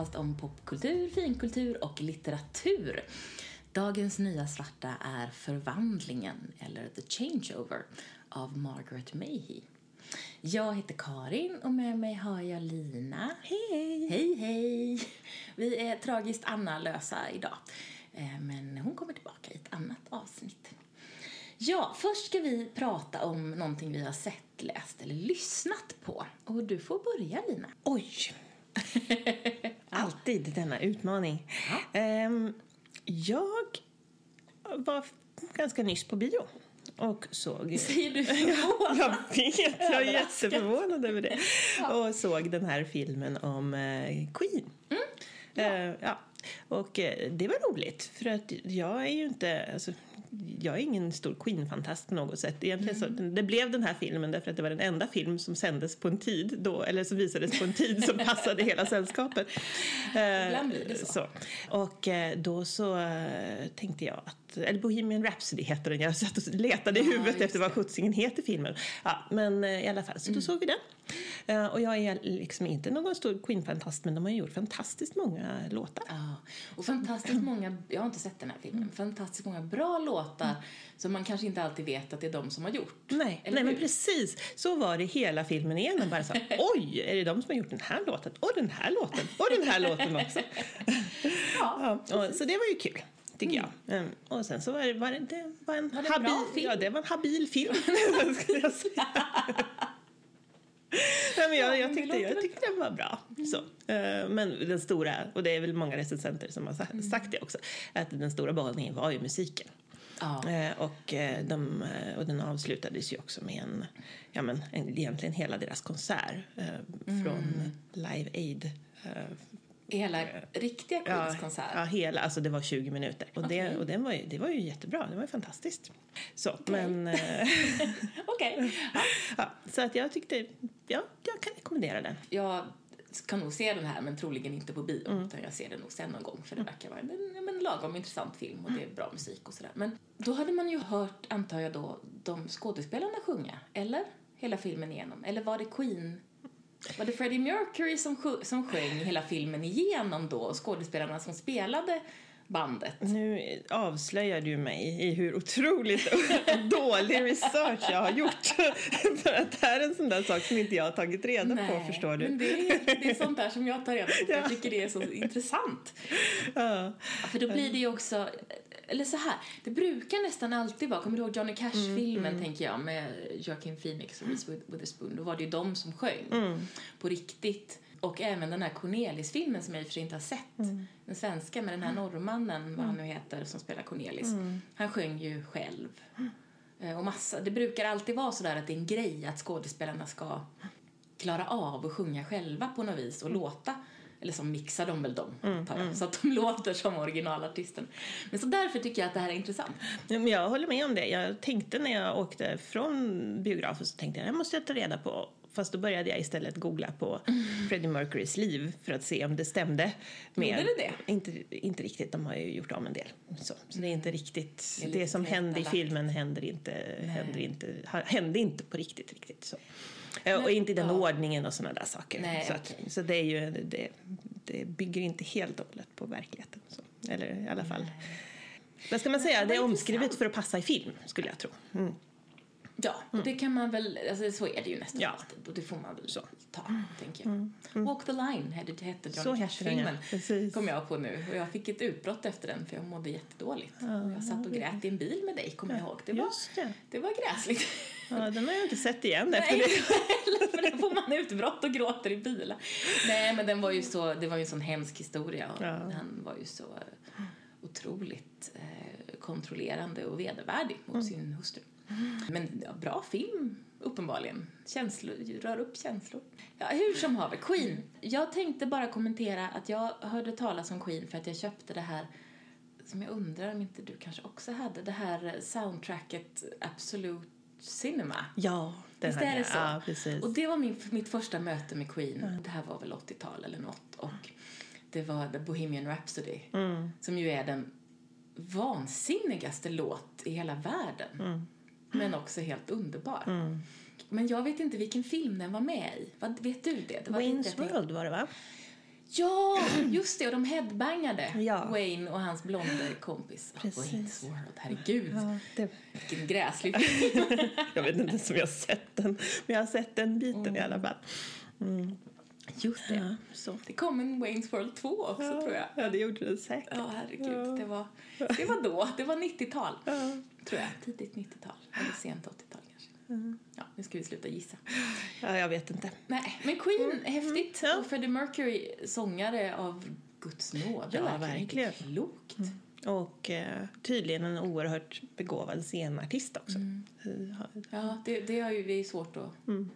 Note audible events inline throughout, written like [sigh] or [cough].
podcast om popkultur, finkultur och litteratur. Dagens nya svarta är Förvandlingen, eller The Changeover, av Margaret Mayhew. Jag heter Karin och med mig har jag Lina. Hej! Hej, hej! Vi är tragiskt Anna-lösa idag, eh, men hon kommer tillbaka i ett annat avsnitt. Ja, först ska vi prata om någonting vi har sett, läst eller lyssnat på. Och du får börja, Lina. Oj! [laughs] Alltid denna utmaning. Ehm, jag var ganska nyss på bio och såg... Säger du [laughs] Jag vet, jag är jätteförvånad över det. Och såg den här filmen om eh, Queen. Eh, ja. Och eh, det var roligt, för att jag är ju inte... Alltså, jag är ingen stor Queen-fantast på något sätt. Egentligen så, det blev den här filmen därför att det var den enda film som sändes på en tid då, eller som visades på en tid som [laughs] passade hela sällskapet. Eh, Ibland blir det så. Och eh, då så eh, tänkte jag att, eller Bohemian Rhapsody heter den, jag satt och letade i Ja, huvudet just efter vad sjuttsingen heter filmen. Ja, men i alla fall, så då såg vi den. Och jag är liksom inte någon stor Queen-fantast men de har gjort fantastiskt många låtar. Ja, och fantastiskt många, jag har inte sett den här filmen, men fantastiskt många bra låtar som man kanske inte alltid vet att det är de som har gjort. Nej, nej men precis. Så var det hela filmen igenom. Bara så, [laughs] oj, är det de som har gjort den här låten? Och den här låten? Och den här låten också. [laughs] Ja, Ja, och, så det var ju kul. Tycker jag. Mm. Och sen så var det, var det, det var en Var det bra film? Ja, det var en habil film. [laughs] skulle jag säga. Nej, men jag, Ja, jag, tyckte, jag tyckte den var bra. Så. Eh, Men den stora, och det är väl många recensenter som har Mm. sagt det också, att den stora behållningen var ju musiken. Ja. Eh, Och, eh, de, eh, och den avslutades ju också med en, ja men en, egentligen hela deras konsert Mm. från Live Aid. Hela riktiga Ja, Queens konsert. ja, hela, alltså det var 20 minuter. Och, det, Okej. och den var ju, det var ju jättebra, det var ju fantastiskt. Så, men, eh, [laughs] Okej. Ja. [laughs] ja, så att jag tyckte, ja, jag kan rekommendera den. Jag ska nog se den här, men troligen inte på bio. Mm. Utan jag ser den nog sen någon gång, för det verkar vara en, men lagom intressant film och det är bra musik och sådär. Men då hade man ju hört, antar jag då, de skådespelarna sjunga, eller? Hela filmen igenom. Eller var det Queen? Var det Freddie Mercury som, som sjöng hela filmen igenom då skådespelarna som spelade bandet? Nu avslöjar du mig i hur otroligt [laughs] dålig research jag har gjort. [laughs] För att det här är en sån där sak som inte jag har tagit reda på, förstår du. men det är, det är sånt där som jag tar reda på, för jag [laughs] Ja. tycker det är så intressant. Ja. För då blir det ju också, eller så här, det brukar nästan alltid vara, kommer du ihåg Johnny Cash-filmen tänker jag med Joaquin Phoenix och Reese With- Witherspoon, då var det ju de som sjöng på riktigt. Och även den här Cornelis-filmen som jag i och för sig inte har sett, den svenska med den här norrmannen, vad han nu heter, som spelar Cornelis. Han sjöng ju själv. Eh, Och massa, det brukar alltid vara sådär att det är en grej att skådespelarna ska klara av att sjunga själva på något vis och låta eller så mixar de väl dem, antar jag, så att de [laughs] låter som originalartisten. Men så därför tycker jag att det här är intressant. Ja, men jag håller med om det. Jag tänkte när jag åkte från biografen så tänkte jag måste jag ta reda på. Fast då började jag istället googla på Freddie Mercurys liv för att se om det stämde. Med, Gjorde det det? Inte, inte riktigt, de har ju gjort om en del. Så, så det är inte riktigt, Det det, som hände i filmen händer inte, händer inte, hände inte på riktigt. riktigt så. Eh, och Men- inte i den ja. ordningen och sådana där saker. Nej, så, att, okej. så det är ju, det, det bygger inte helt och hållet på verkligheten. Så. Eller i alla fall. Vad ska man säga? Det är omskrivet för att passa i film, skulle jag tro. Mm. Ja, och det kan man väl, alltså så är det ju nästan Ja. alltid och det får man väl Så. ta, tänker jag. Walk the line hette, Johnny ja. Cash-filmen, kom jag på nu. Och jag fick ett utbrott efter den för jag mådde jättedåligt. Och jag satt och grät i en bil med dig, kommer jag ihåg. Det var, det. det var gräsligt. Ja, den har jag inte sett igen [laughs] efter Nej, det. [laughs] för där får man utbrott och gråter i bilar. Nej, men den var ju så, det var ju en sån hemsk historia. Och Ja. Han var ju så eh, otroligt eh, kontrollerande och vedervärdig mot Mm. sin hustru. Men ja, bra film, uppenbarligen. Känslor, rör upp känslor. Ja, hur som haver, Queen. Jag tänkte bara kommentera att jag hörde talas om Queen för att jag köpte det här som jag undrar om inte du kanske också hade, det här soundtracket Absolute Cinema. Ja, den Visst är det så? Ja, precis. Och det var min, mitt första möte med Queen. Det här var väl 80-tal eller något. Och det var The Bohemian Rhapsody. Mm. Som ju är den vansinnigaste låt i hela världen. Mm. Men också helt underbar. Men jag vet inte vilken film den var med i. Vad, vet du det? det var Wayne's World var det va? Ja, just det. Och de headbangade. [clears throat] Ja. Wayne och hans blonde kompis. Precis. Wayne's World, herregud. Ja, det, Vilken gräslig [laughs] film. jag vet inte ens om jag har sett den, men jag har sett den biten i alla fall. Just det. Ja, så. Det kom en Wayne's World 2 också, Ja, tror jag. Ja, det gjorde det säkert. Ja, herregud. Det, var, det var då. Det var 90-tal, Ja. Tror jag. Tidigt 90-tal. Eller sent 80-tal, kanske. Ja, nu ska vi sluta gissa. ja, jag vet inte. Nej, men Queen, häftigt. Ja. Och Freddie Mercury, sångare av Guds nåd. Ja, verkligen. klokt. Och eh, tydligen en oerhört begåvad scenartist också. Mm. Ja, det, det har ju det är svårt att, Mm.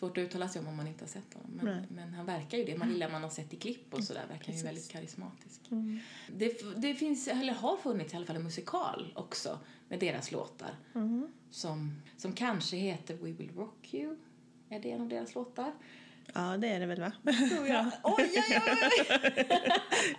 Svårt att uttala sig om om man inte har sett honom. Men, Nej. men han verkar ju det. Man lilla man har sett i klipp och sådär verkar ju väldigt karismatisk. Mm. Det, det finns, eller har funnits i alla fall en musikal också med deras låtar. Mm. Som, som kanske heter We Will Rock You. Är det en av deras låtar? Ja, det är det väl, va? Tror jag. Oj, oj, oj!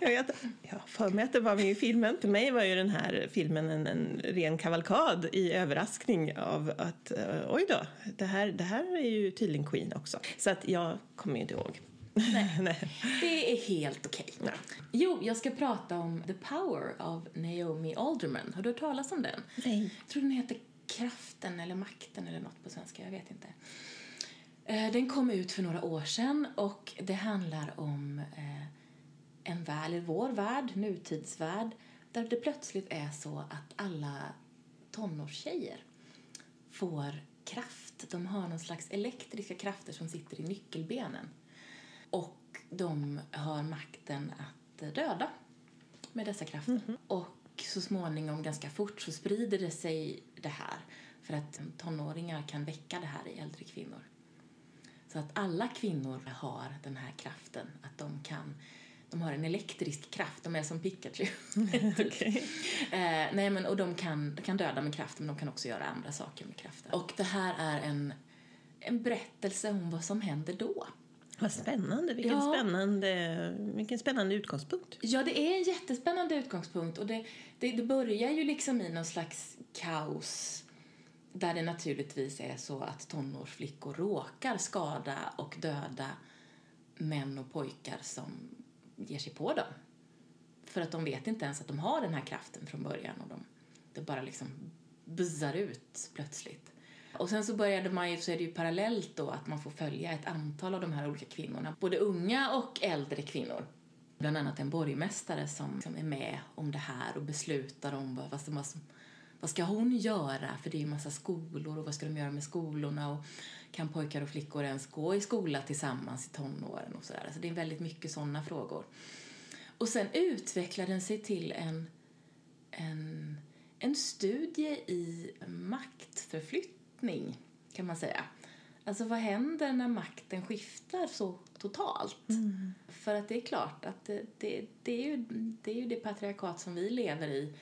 [laughs] Jag vet, jag för mig att det var med i filmen. För mig var ju den här filmen en, en ren kavalkad i överraskning av att eh, oj då, det här, det här är ju tydligen Queen också. Så att jag kommer ju inte ihåg. Nej. [laughs] Nej. Det är helt okej. Ja. Jo, jag ska prata om The Power av Naomi Alderman. Har du hört talas om den? Nej. Jag tror den heter Kraften eller Makten eller något på svenska, jag vet inte. Eh, Den kom ut för några år sedan och det handlar om eh, en värld, vår värld, nutidsvärld, där det plötsligt är så att alla tonårstjejer får kraft. De har någon slags elektriska krafter som sitter i nyckelbenen. Och de har makten att döda med dessa krafter. Och så småningom, ganska fort, så sprider det sig det här. För att tonåringar kan väcka det här i äldre kvinnor. Så att alla kvinnor har den här kraften, att de kan de har en elektrisk kraft, de är som Pikachu. [laughs] Okej. eh, nej, men, och de kan, de kan döda med kraften, men de kan också göra andra saker med kraften. Och det här är en, en berättelse om vad som händer då. Vad spännande. Vilken, Ja. spännande. vilken spännande utgångspunkt. Ja, det är en jättespännande utgångspunkt och det, det, det börjar ju liksom i någon slags kaos där det naturligtvis är så att tonårsflickor råkar skada och döda män och pojkar som ger sig på dem. För att de vet inte ens att de har den här kraften från början och de, det bara liksom buzzar ut plötsligt. Och sen så började man ju, så är det ju parallellt då att man får följa ett antal av de här olika kvinnorna, både unga och äldre kvinnor. Bland annat en borgmästare som, som är med om det här och beslutar om vad, vad, som, vad, som, vad ska hon göra? För det är ju massa skolor och vad ska de göra med skolorna och kan pojkar och flickor ens gå i skola tillsammans i tonåren och sådär. Så det är väldigt mycket sådana frågor. Och sen utvecklar den sig till en, en, en studie i maktförflyttning, kan man säga. Alltså vad händer när makten skiftar så totalt? För att det är klart att det, det, det, är ju, det är ju det patriarkat som vi lever i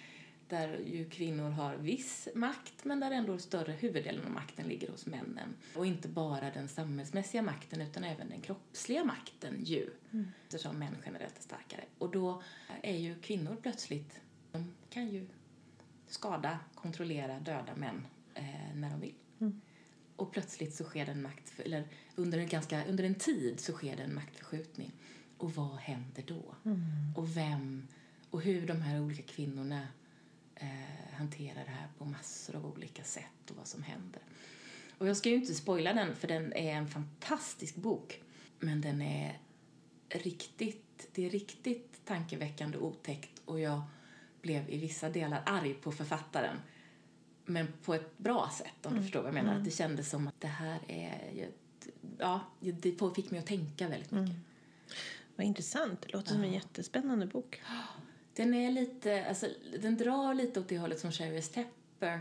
där ju kvinnor har viss makt men där ändå större huvuddelen av makten ligger hos männen. Och inte bara den samhällsmässiga makten utan även den kroppsliga makten ju. Eftersom män generellt är starkare. Och då är ju kvinnor plötsligt, de kan ju skada, kontrollera, döda män eh, när de vill. Och plötsligt så sker det en makt, eller under en, ganska, under en tid så sker det en maktförskjutning. Och vad händer då? Och vem, och hur de här olika kvinnorna eh, hanterar det här på massor av olika sätt och vad som händer. Och jag ska ju inte spoila den för den är en fantastisk bok. Men den är riktigt, det är riktigt tankeväckande och otäckt och jag blev i vissa delar arg på författaren. Men på ett bra sätt om du förstår vad jag menar. Att det kändes som att det här är ju ja, det fick mig att tänka väldigt mycket. Vad intressant. Det låter som en jättespännande bok. Den är lite, alltså, den drar lite åt det hållet som Sherry Stepper.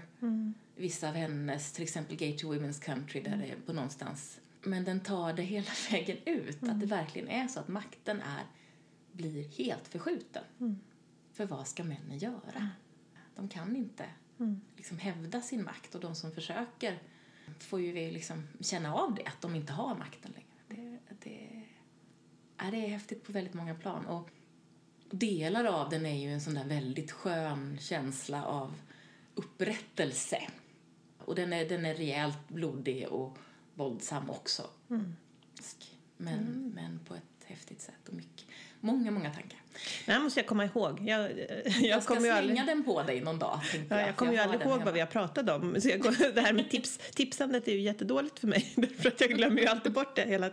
Vissa av hennes, till exempel Gay to Women's Country, där det är på någonstans. Men den tar det hela [laughs] vägen ut. Att det verkligen är så att makten är, blir helt förskjuten. För vad ska männen göra? De kan inte liksom hävda sin makt och de som försöker får ju liksom känna av det, att de inte har makten längre. Det, det, ja, det är häftigt på väldigt många plan. Och delar av den är ju en sån där väldigt skön känsla av upprättelse. Och den är, den är rejält blodig och våldsam också. Men, men på ett häftigt sätt och mycket, Många, många tankar. Det här måste jag komma ihåg. Jag, [laughs] jag, Jag ska slänga aldrig, den på dig någon dag. ja, jag kommer ju aldrig ihåg hemma. vad vi har pratat om. Så jag, går- [laughs] det här med tips, tipsandet är ju jättedåligt för mig. [laughs] För att jag glömmer ju alltid bort det hela.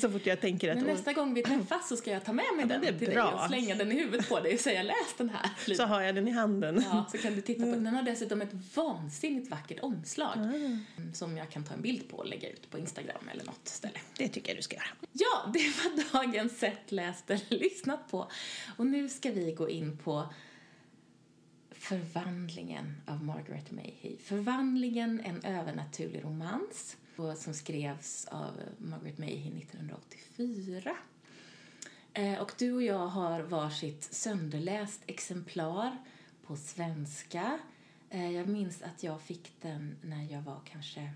Så fort jag tänker att... Men nästa gång vi träffas så ska jag ta med mig Ja, den till dig bra. och slänga den i huvudet på dig och säga läs den här. så har jag den i handen. Ja, så kan du titta på den. Den har dessutom ett vansinnigt vackert omslag mm, som jag kan ta en bild på och lägga ut på Instagram eller något ställe. Det tycker jag du ska göra. Ja, det var dagens sett, läst eller lyssnat på. Och nu ska vi gå in på Förvandlingen av Margaret Mayhew. Förvandlingen, en övernaturlig romans som skrevs av Margaret Mayhew 1984. Eh, och du och jag har varsitt sönderläst exemplar på svenska. Eh, jag minns att jag fick den när jag var kanske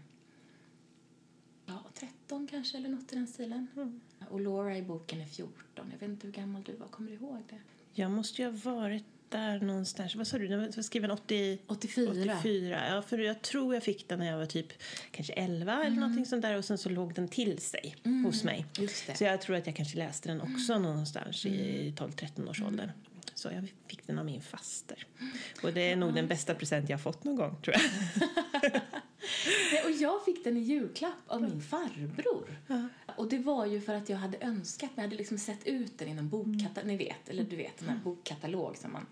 ja, 13 kanske, eller något i den stilen. Mm. Och Laura i boken är 14. Jag vet inte hur gammal du var, kommer du ihåg det? Jag måste ju ha varit där någonstans. Vad sa du? Du var skriven 80, 84. 84. Ja, för jag tror jag fick den när jag var typ kanske 11 eller någonting sånt där. Och sen så låg den till sig hos mig. Så jag tror att jag kanske läste den också någonstans i 12-13 års åldern. Så jag fick den av min faster. Och det är nog den bästa present jag har fått någon gång, tror jag. [laughs] Och jag fick den i julklapp av min farbror. Och det var ju för att jag hade önskat, men jag hade liksom sett ut den i någon bokkatalog, ni vet, eller du vet, den här bokkatalog som man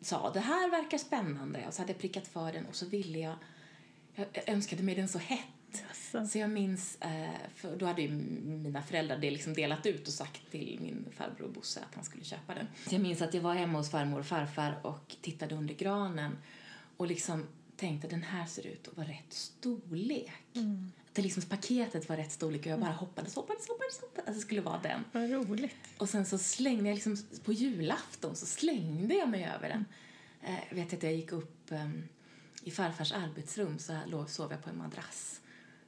sa, det här verkar spännande. Och så hade jag prickat för den och så ville jag, jag önskade mig den så hett. Så jag minns, eh, för då hade ju mina föräldrar det liksom delat ut och sagt till min farbror Bosse att han skulle köpa den. Så jag minns att jag var hemma hos farmor och farfar och tittade under granen och liksom tänkte den här ser ut att vara rätt storlek. Att det liksom paketet var rätt storlek och jag bara hoppades, hoppades, hoppades, hoppades att det skulle vara den. Vad roligt. Och sen så slängde jag liksom, på julafton så slängde jag mig över den. Eh, jag vet att jag gick upp ehm, i farfars arbetsrum så låg, sov jag på en madrass.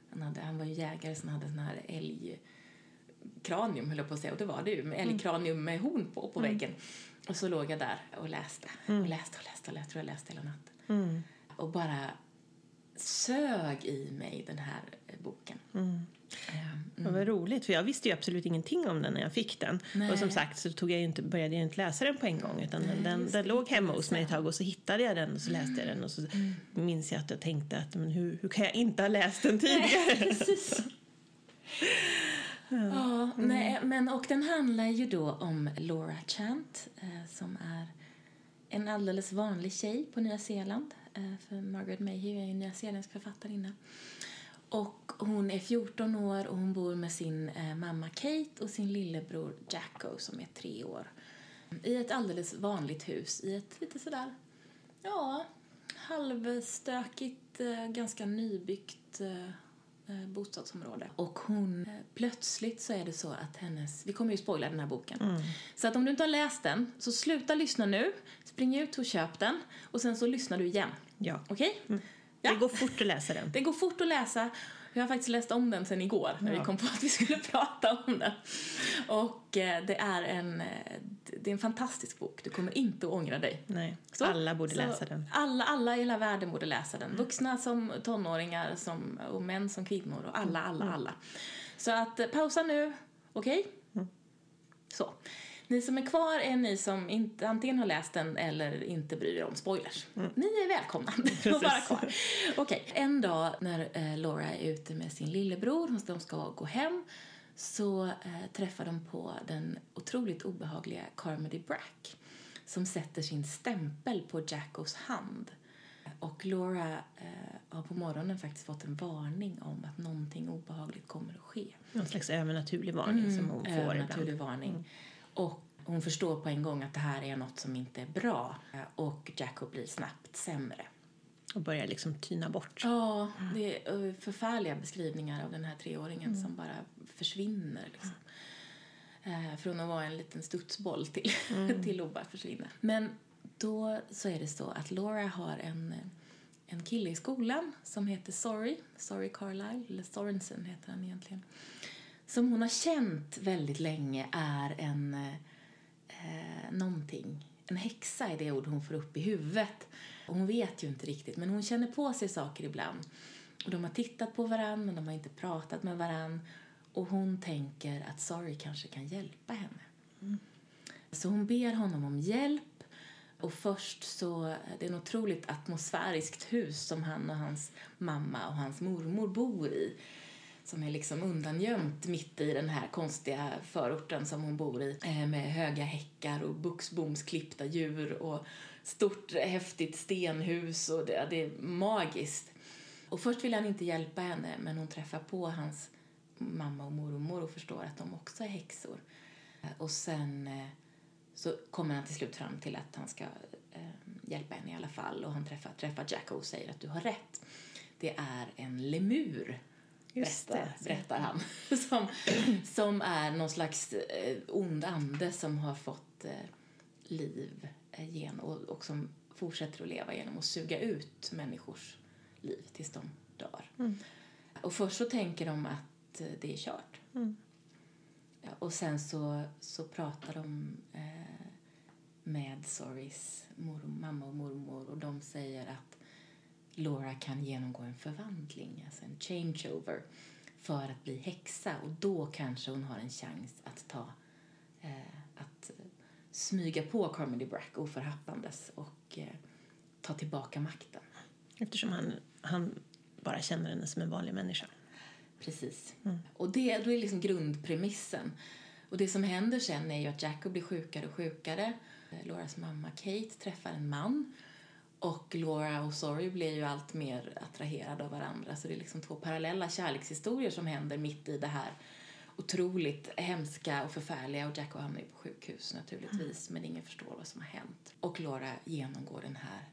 Han, hade, han var ju jägare han hade sån här älgkranium höll jag på att säga och det var det ju med älgkranium med horn på på väggen. Och så låg jag där och läste och läste och läste och läste, jag tror jag läste hela natten. Och bara sög i mig den här eh, boken. Ehm, Det var roligt, för jag visste ju absolut ingenting om den när jag fick den. Nej. Och som sagt så tog jag inte, började jag inte läsa den på en gång utan den, den, den låg hemma hos mig ett tag och så hittade jag den och så läste jag den och så minns jag att jag tänkte att men hur, hur kan jag inte ha läst den tidigare? [laughs] Precis. Ja, nej, men och den handlar ju då om Laura Chant eh, som är en alldeles vanlig tjej på Nya Zeeland. Eh, för Margaret Mayhew är ju nyzeeländsk författarinna. Och hon är 14 år och hon bor med sin eh, mamma Kate och sin lillebror Jacko som är tre år. I ett alldeles vanligt hus i ett lite sådär, ja, halvstökigt, eh, ganska nybyggt bostadsområde. Och hon, plötsligt så är det så att hennes, vi kommer ju spoila den här boken. Så att om du inte har läst den, så sluta lyssna nu, spring ut och köp den och sen så lyssnar du igen. Ja. Okej? Det går fort att läsa den. Det går fort att läsa. Jag har faktiskt läst om den sen igår när vi kom på att vi skulle [laughs] prata om den. Och eh, det är en, eh, det är en fantastisk bok. Du kommer inte att ångra dig. Nej, Så- alla borde så läsa den. Alla, alla i hela världen borde läsa den. Vuxna som tonåringar som, och män som kvinnor och alla, alla, alla. Så att eh, pausa nu, okej? Så. Ni som är kvar är ni som inte, antingen har läst den eller inte bryr er om spoilers. Ni är välkomna att vara kvar. Okej, en dag när eh, Laura är ute med sin lillebror, de ska gå hem, så eh, träffar de på den otroligt obehagliga Carmody Brack som sätter sin stämpel på Jackos hand. Och Laura eh, har på morgonen faktiskt fått en varning om att någonting obehagligt kommer att ske. Någon slags övernaturlig varning som hon får Övernaturlig ibland. varning. Och hon förstår på en gång att det här är något som inte är bra. Och Jacob blir snabbt sämre. Och börjar liksom tyna bort. Ja, det är förfärliga beskrivningar av den här treåringen som bara försvinner. Liksom. Eh, från att vara en liten studsboll till, [laughs] till att bara försvinna. Men då så är det så att Laura har en, en kille i skolan som heter Sorry, Sorry Carlisle, eller Sorensen heter han egentligen. Som hon har känt väldigt länge är en eh, någonting. En häxa är det ord hon får upp i huvudet. Och hon vet ju inte riktigt, men hon känner på sig saker ibland. Och de har tittat på varann, men de har inte pratat med varann. Och hon tänker att Sorry kanske kan hjälpa henne. Så hon ber honom om hjälp och först så, det är ett otroligt atmosfäriskt hus som han och hans mamma och hans mormor bor i. Som är liksom undangömt mitt i den här konstiga förorten som hon bor i. Eh, med höga häckar och buxbomsklippta djur och stort häftigt stenhus och det, det är magiskt. Och först vill han inte hjälpa henne men hon träffar på hans mamma och mormor och förstår att de också är häxor. Eh, och sen eh, så kommer han till slut fram till att han ska eh, hjälpa henne i alla fall och han träffar, träffar Jacko och säger att du har rätt. Det är en lemur, Just berättar, det. berättar han. [laughs] som, som är någon slags eh, ond ande som har fått eh, liv eh, gen, och, och som fortsätter att leva genom att suga ut människors liv tills de dör. Och först så tänker de att det är kört. Ja, och sen så, så pratar de eh, med Sorrys mamma och mormor och de säger att Laura kan genomgå en förvandling, alltså en changeover, för att bli häxa och då kanske hon har en chans att ta eh, att smyga på Carmody Brack oförhappandes och eh, ta tillbaka makten. Eftersom han, han bara känner henne som en vanlig människa. Precis. Och det då är liksom grundpremissen. Och det som händer sen är ju att Jacob blir sjukare och sjukare. Lauras mamma Kate träffar en man. Och Laura och Sorry blir ju allt mer attraherade av varandra. Så det är liksom två parallella kärlekshistorier som händer mitt i det här otroligt hemska och förfärliga. Och Jacob hamnar ju på sjukhus naturligtvis, men ingen förstår vad som har hänt. Och Laura genomgår den här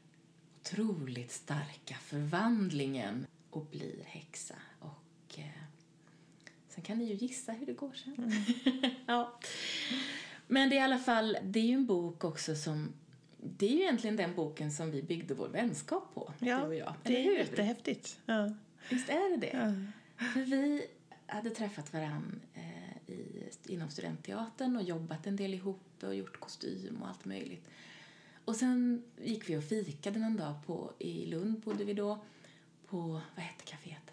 otroligt starka förvandlingen och blir häxa. Och eh, sen kan ni ju gissa hur det går sen. [laughs] ja. Men det är i alla fall, det är ju en bok också som det är ju egentligen den boken som vi byggde vår vänskap på, du och jag. det Eller är hur? jättehäftigt. Ja. Visst är det det? Ja. För vi hade träffat varann eh, i, inom studentteatern och jobbat en del ihop och gjort kostym och allt möjligt. Och sen gick vi och fikade någon dag på, i Lund bodde vi då, på, vad hette kaféet?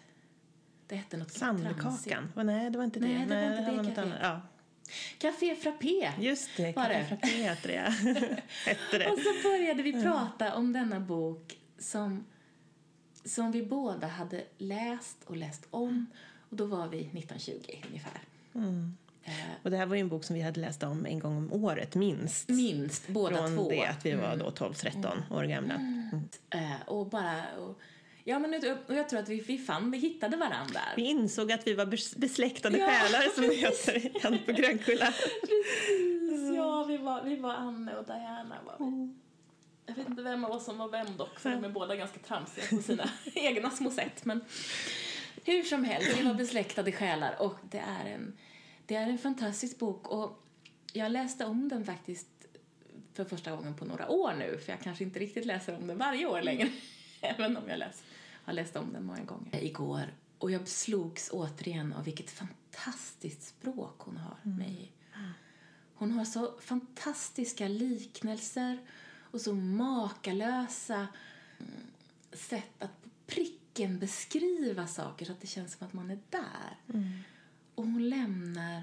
Det hette något. Sandkakan? Oh, nej, det var inte det. Nej, det var inte det något caféet. annat. Ja. Café Frappé! Just det, Var det? Café Frappé heter det. [laughs] hette det. Och så började vi prata om denna bok som, som vi båda hade läst och läst om. Och då var vi 1920 ungefär. Eh, Och det här var ju en bok som vi hade läst om en gång om året, minst. minst, båda Från två. det att vi var då 12-13 år gamla. Mm. Eh, och bara... Och, ja, men och jag tror att vi, vi fann, vi hittade varandra. Vi insåg att vi var bes- besläktade Ja, själar som det heter i Anne på Grönkulla. Precis, ja, vi var, vi var Anne och Diana. Var vi. Jag vet inte vem av oss som var vem dock, för de är båda ganska tramsiga på sina [laughs] egna små sätt. Men hur som helst, vi var besläktade själar och det är en, det är en fantastisk bok. Och jag läste om den faktiskt för första gången på några år nu, för jag kanske inte riktigt läser om den varje år längre, [laughs] även om jag läs, har läst om den många gånger. Igår. Och jag slogs återigen av vilket fantastiskt språk hon har med i. Hon har så fantastiska liknelser och så makalösa mm, sätt att på pricken beskriva saker så att det känns som att man är där. Och hon lämnar,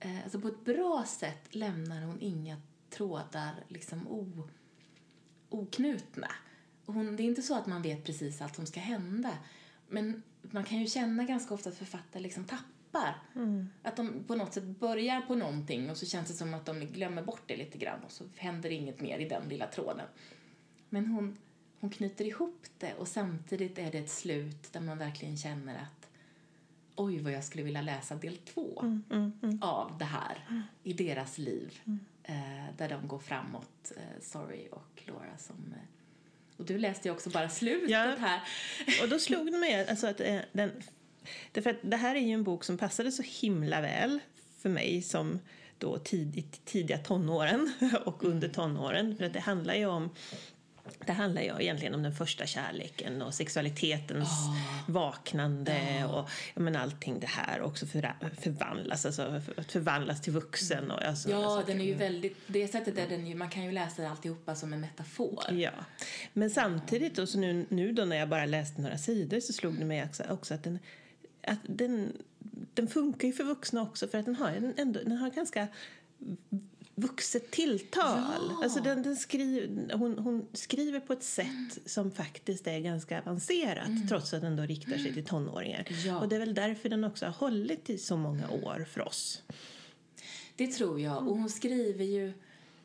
eh, alltså på ett bra sätt lämnar hon inga trådar liksom o, oknutna. Hon, det är inte så att man vet precis allt som ska hända. Men man kan ju känna ganska ofta att författare liksom tappar. Att de på något sätt börjar på någonting och så känns det som att de glömmer bort det lite grann och så händer inget mer i den lilla tråden. Men hon, hon knyter ihop det och samtidigt är det ett slut där man verkligen känner att oj vad jag skulle vilja läsa del två av det här i deras liv. Eh, där de går framåt, eh, Sorry och Laura som... Eh, och du läste ju också bara slutet Ja. här. Och då slog [laughs] det mig alltså att eh, den, därför att det här är ju en bok som passade så himla väl för mig som då tidigt, tidiga tonåren [laughs] och under tonåren. För att det handlar ju om det handlar ju egentligen om den första kärleken och sexualitetens vaknande och jag menar, allting det här också för, förvandlas, alltså att förvandlas till vuxen. Och, alltså, Ja, den är ju väldigt... Det sättet är den ju... Man kan ju läsa alltihopa som en metafor. Ja, men samtidigt då, så nu, nu då när jag bara läste några sidor så slog det mig också, också att, den, att den, den funkar ju för vuxna också för att den har en, ändå, den har ganska vuxet tilltal. Ja. Alltså den, den skriver, hon, hon skriver på ett sätt som faktiskt är ganska avancerat trots att den då riktar sig till tonåringar. Ja. Och det är väl därför den också har hållit i så många år för oss. Det tror jag. Och hon skriver ju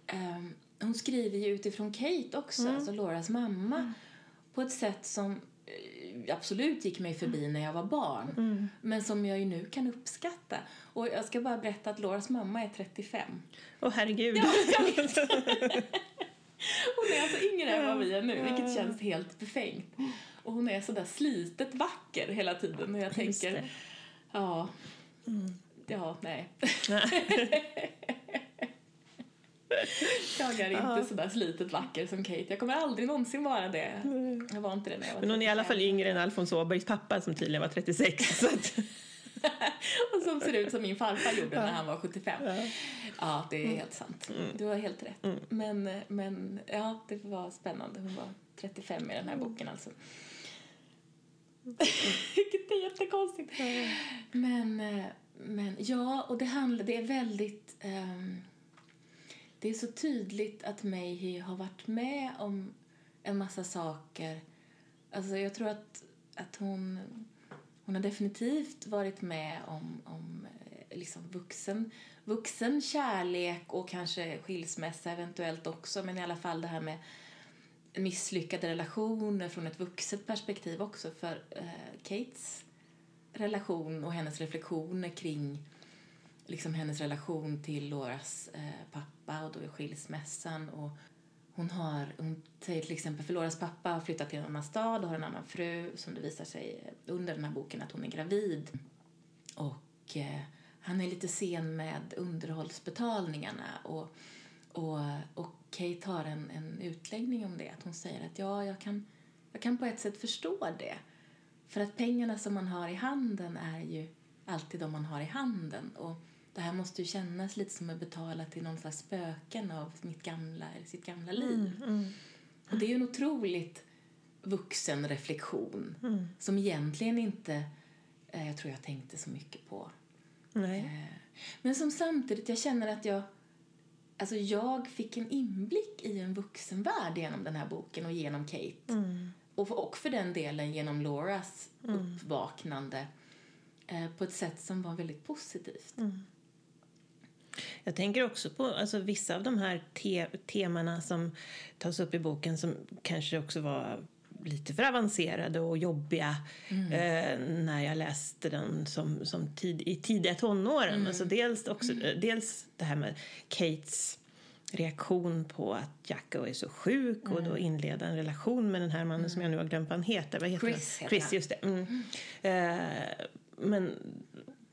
ehm, hon skriver ju utifrån Kate också, alltså Lauras mamma, på ett sätt som absolut gick mig förbi när jag var barn, men som jag ju nu kan uppskatta. Och jag ska bara berätta att Lauras mamma är 35. Åh herregud! Ja, jag vet. [laughs] Hon är alltså yngre än vad vi är nu, vilket känns helt befängt. Och hon är sådär slitet vacker hela tiden och jag Just tänker, det. ja, ja, nej. [laughs] [laughs] Jag är inte sådär slitet vacker som Kate. Jag kommer aldrig någonsin vara det. Jag var inte det när jag var Men hon är i alla 35. fall yngre än Alfons Åbergs pappa som tydligen var 36. [laughs] Så att, [laughs] Och som ser ut som min farfar gjorde när han var 75. Ja, det är helt sant. Du har helt rätt. Men, men ja, det var spännande. Hon var 35 i den här boken alltså. Vilket är jättekonstigt. Men, eh, men ja, och det handlar, det är väldigt... ehm, det är så tydligt att Mayhew har varit med om en massa saker. Alltså jag tror att, att hon, hon har definitivt varit med om, om eh, liksom vuxen, vuxen kärlek och kanske skilsmässa eventuellt också. Men i alla fall det här med misslyckade relationer från ett vuxet perspektiv också. För eh, Kates relation och hennes reflektioner kring liksom hennes relation till Loras eh, pappa och då är skilsmässan. Och hon, har, hon säger till exempel för Loras pappa har flyttat till en annan stad och har en annan fru som det visar sig under den här boken att hon är gravid. Och eh, han är lite sen med underhållsbetalningarna och, och, och Kate har en, en utläggning om det. Att hon säger att ja, jag kan, jag kan på ett sätt förstå det. För att pengarna som man har i handen är ju alltid de man har i handen. Och det här måste ju kännas lite som att betala till någon slags spöken av mitt gamla, eller sitt gamla liv. Och det är ju en otroligt vuxen reflektion som egentligen inte eh, jag tror jag tänkte så mycket på. Eh, Men som samtidigt, jag känner att jag Alltså jag fick en inblick i en vuxenvärld genom den här boken och genom Kate. Och, för, och för den delen genom Lauras uppvaknande eh, på ett sätt som var väldigt positivt. Jag tänker också på alltså, vissa av de här te temana som tas upp i boken som kanske också var lite för avancerade och jobbiga eh, när jag läste den som, som tid, i tidiga tonåren. Alltså dels, också, eh, dels det här med Kates reaktion på att Jacko är så sjuk och då inleda en relation med den här mannen som jag nu har glömt vad han heter. Vad heter Chris han? Chris, just det. Mm. Eh, men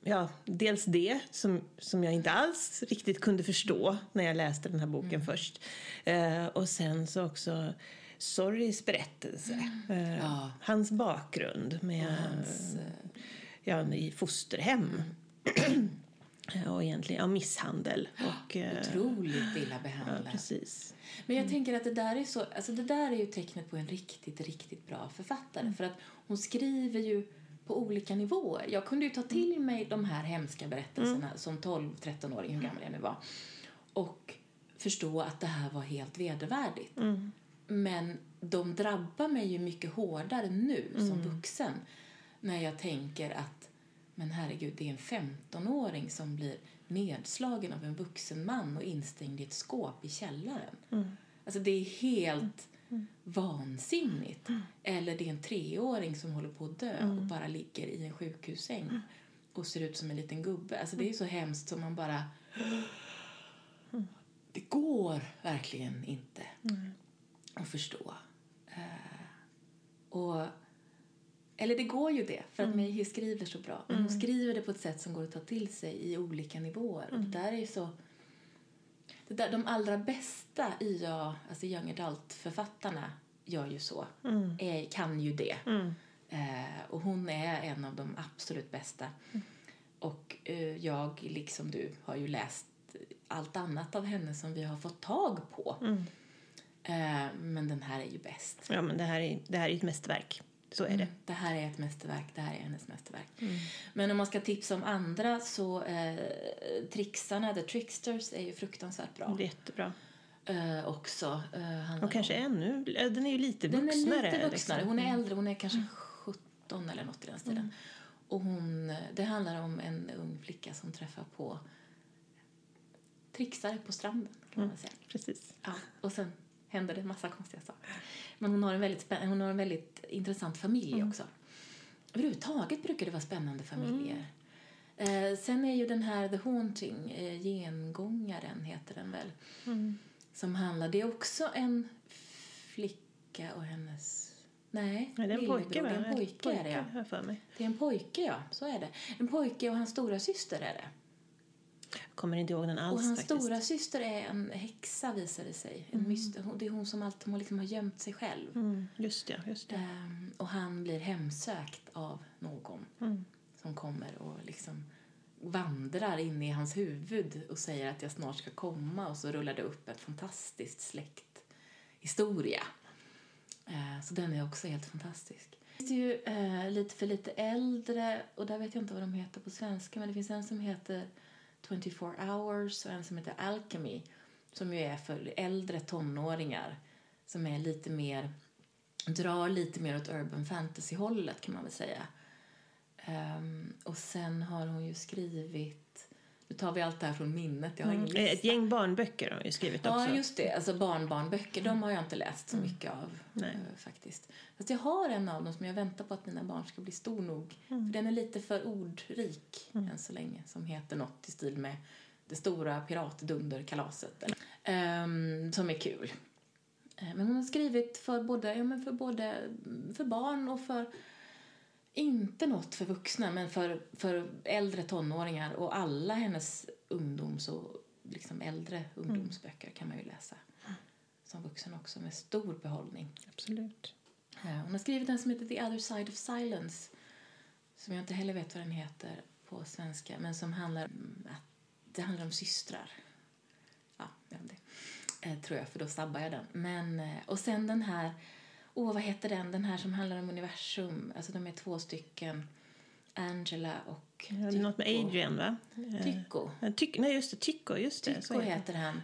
ja, dels det som, som jag inte alls riktigt kunde förstå när jag läste den här boken först. Eh, och sen så också Sorrys berättelse. Eh, Ja. Hans bakgrund med, Hans, eh, ja, i fosterhem. [clears throat] och egentligen ja, misshandel. Och, eh, otroligt illa ja, behandlad. precis. Men jag tänker att det där är så, alltså det där är ju tecknet på en riktigt, riktigt bra författare. För att hon skriver ju på olika nivåer. Jag kunde ju ta till mig de här hemska berättelserna som 12-13-åring, hur gammal jag nu var. Och förstå att det här var helt vedervärdigt. Men de drabbar mig ju mycket hårdare nu som vuxen. När jag tänker att, men herregud, det är en 15-åring som blir nedslagen av en vuxen man och instängd i ett skåp i källaren. Alltså det är helt vansinnigt. Eller det är en treåring som håller på att dö och bara ligger i en sjukhussäng och ser ut som en liten gubbe. Alltså det är så hemskt som man bara... [gasps] Det går verkligen inte att förstå. Eh, och, eller det går ju det, för att Mayhew skriver så bra. Men hon skriver det på ett sätt som går att ta till sig i olika nivåer. Och det där är ju så... Det där, de allra bästa YA, alltså young adult-författarna gör ju så. Är, kan ju det. Eh, och hon är en av de absolut bästa. Och eh, jag, liksom du, har ju läst allt annat av henne som vi har fått tag på. Eh, men den här är ju bäst. Ja, men det här är, det här är ett mästerverk. Så är det. Mm, det här är ett mästerverk, det här är hennes mästerverk. Men om man ska tipsa om andra så eh, Trixarna, The Tricksters, är ju fruktansvärt bra. Det är jättebra. Eh, också. Eh, Och kanske ännu... eh, Den är ju lite Den är vuxnare. lite vuxnare. liksom. Hon är äldre, hon är kanske 17 eller något i den stilen. Och hon, det handlar om en ung flicka som träffar på trixare på stranden kan man väl säga. Precis. Ja, och sen händer det en massa konstiga saker. Men hon har en väldigt, hon har en väldigt intressant familj också. Överhuvudtaget brukar det vara spännande familjer. Eh, sen är ju den här The Haunting, eh, Gengångaren heter den väl. Som handlar, det är också en flicka och hennes... Nej, Nej, det är en pojke? Det är en pojke, är det, ja. Det är en pojke, ja. Så är det. En pojke och hans stora syster är det. Kommer inte ihåg den Och alls hans faktiskt. stora syster är en häxa visar det sig. En myster, hon- det är hon som alltid liksom har gömt sig själv. Mm, just det, just det. Ehm, och han blir hemsökt av någon Mm. som kommer och liksom vandrar in i hans huvud och säger att jag snart ska komma och så rullar det upp ett fantastiskt släkthistoria. Eh, så den är också helt fantastisk. Det finns ju eh, lite för lite äldre och där vet jag inte vad de heter på svenska men det finns en som heter 24 hours och en som heter Alchemy som ju är för äldre tonåringar som är lite mer drar lite mer åt urban fantasy-hållet kan man väl säga. Um, och sen har hon ju skrivit, nu tar vi allt det här från minnet, jag har ingen Mm. lista. Ett gäng barnböcker har ju skrivit också. Ja, just det. Alltså barnbarnböcker, de har jag inte läst så mycket av Nej. eh, faktiskt. Fast jag har en av dem som jag väntar på att mina barn ska bli stor nog. För den är lite för ordrik än så länge. Som heter något i stil med Det stora piratdunderkalaset. Ehm, som är kul. Eh, Men hon har skrivit för både, ja, men för både för barn och för inte något för vuxna, men för, för äldre tonåringar och alla hennes ungdoms och liksom äldre ungdomsböcker kan man ju läsa som vuxen också med stor behållning. Absolut. Eh, Hon har skrivit en som heter The other side of silence som jag inte heller vet vad den heter på svenska men som handlar om att det handlar om systrar. Ja, inte. Eh, tror jag, för då sabbar jag den. Men, eh, och sen den här, åh vad heter den, den här som handlar om universum. Alltså de är två stycken, Angela och Ja, är något med Tycho. Adrian, va? Eh, Tycho. Tyck, nej, just det. Tycho, just det. Tycho heter han,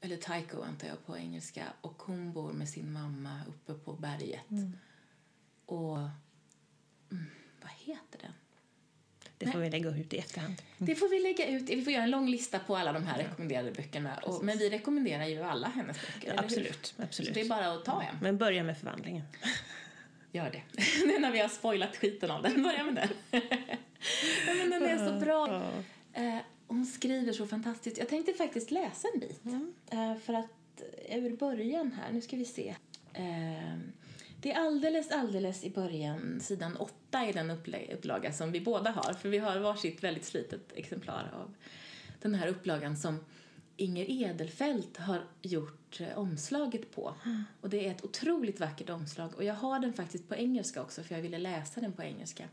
eller Tycho antar jag på engelska. Och hon bor med sin mamma uppe på berget. Och, mm, vad heter den? Det får vi lägga ut i efterhand. Det får vi lägga ut, vi får göra en lång lista på alla de här rekommenderade böckerna. Och, men vi rekommenderar ju alla hennes böcker, hur? Absolut, absolut. Så det är bara att ta en. Men börja med förvandlingen. [laughs] Gör det. [laughs] nu när vi har spoilat skiten av den, börja med den. [laughs] ja, men den är så bra. Eh, hon skriver så fantastiskt. Jag tänkte faktiskt läsa en bit. Eh, för att eh, ur början här, nu ska vi se. Det är alldeles, alldeles i början, sidan åtta i den upplaga som vi båda har. För vi har varsitt väldigt slitet exemplar av den här upplagan som Inger Edelfelt har gjort eh, omslaget på. Och det är ett otroligt vackert omslag. Och jag har den faktiskt på engelska också för jag ville läsa den på engelska.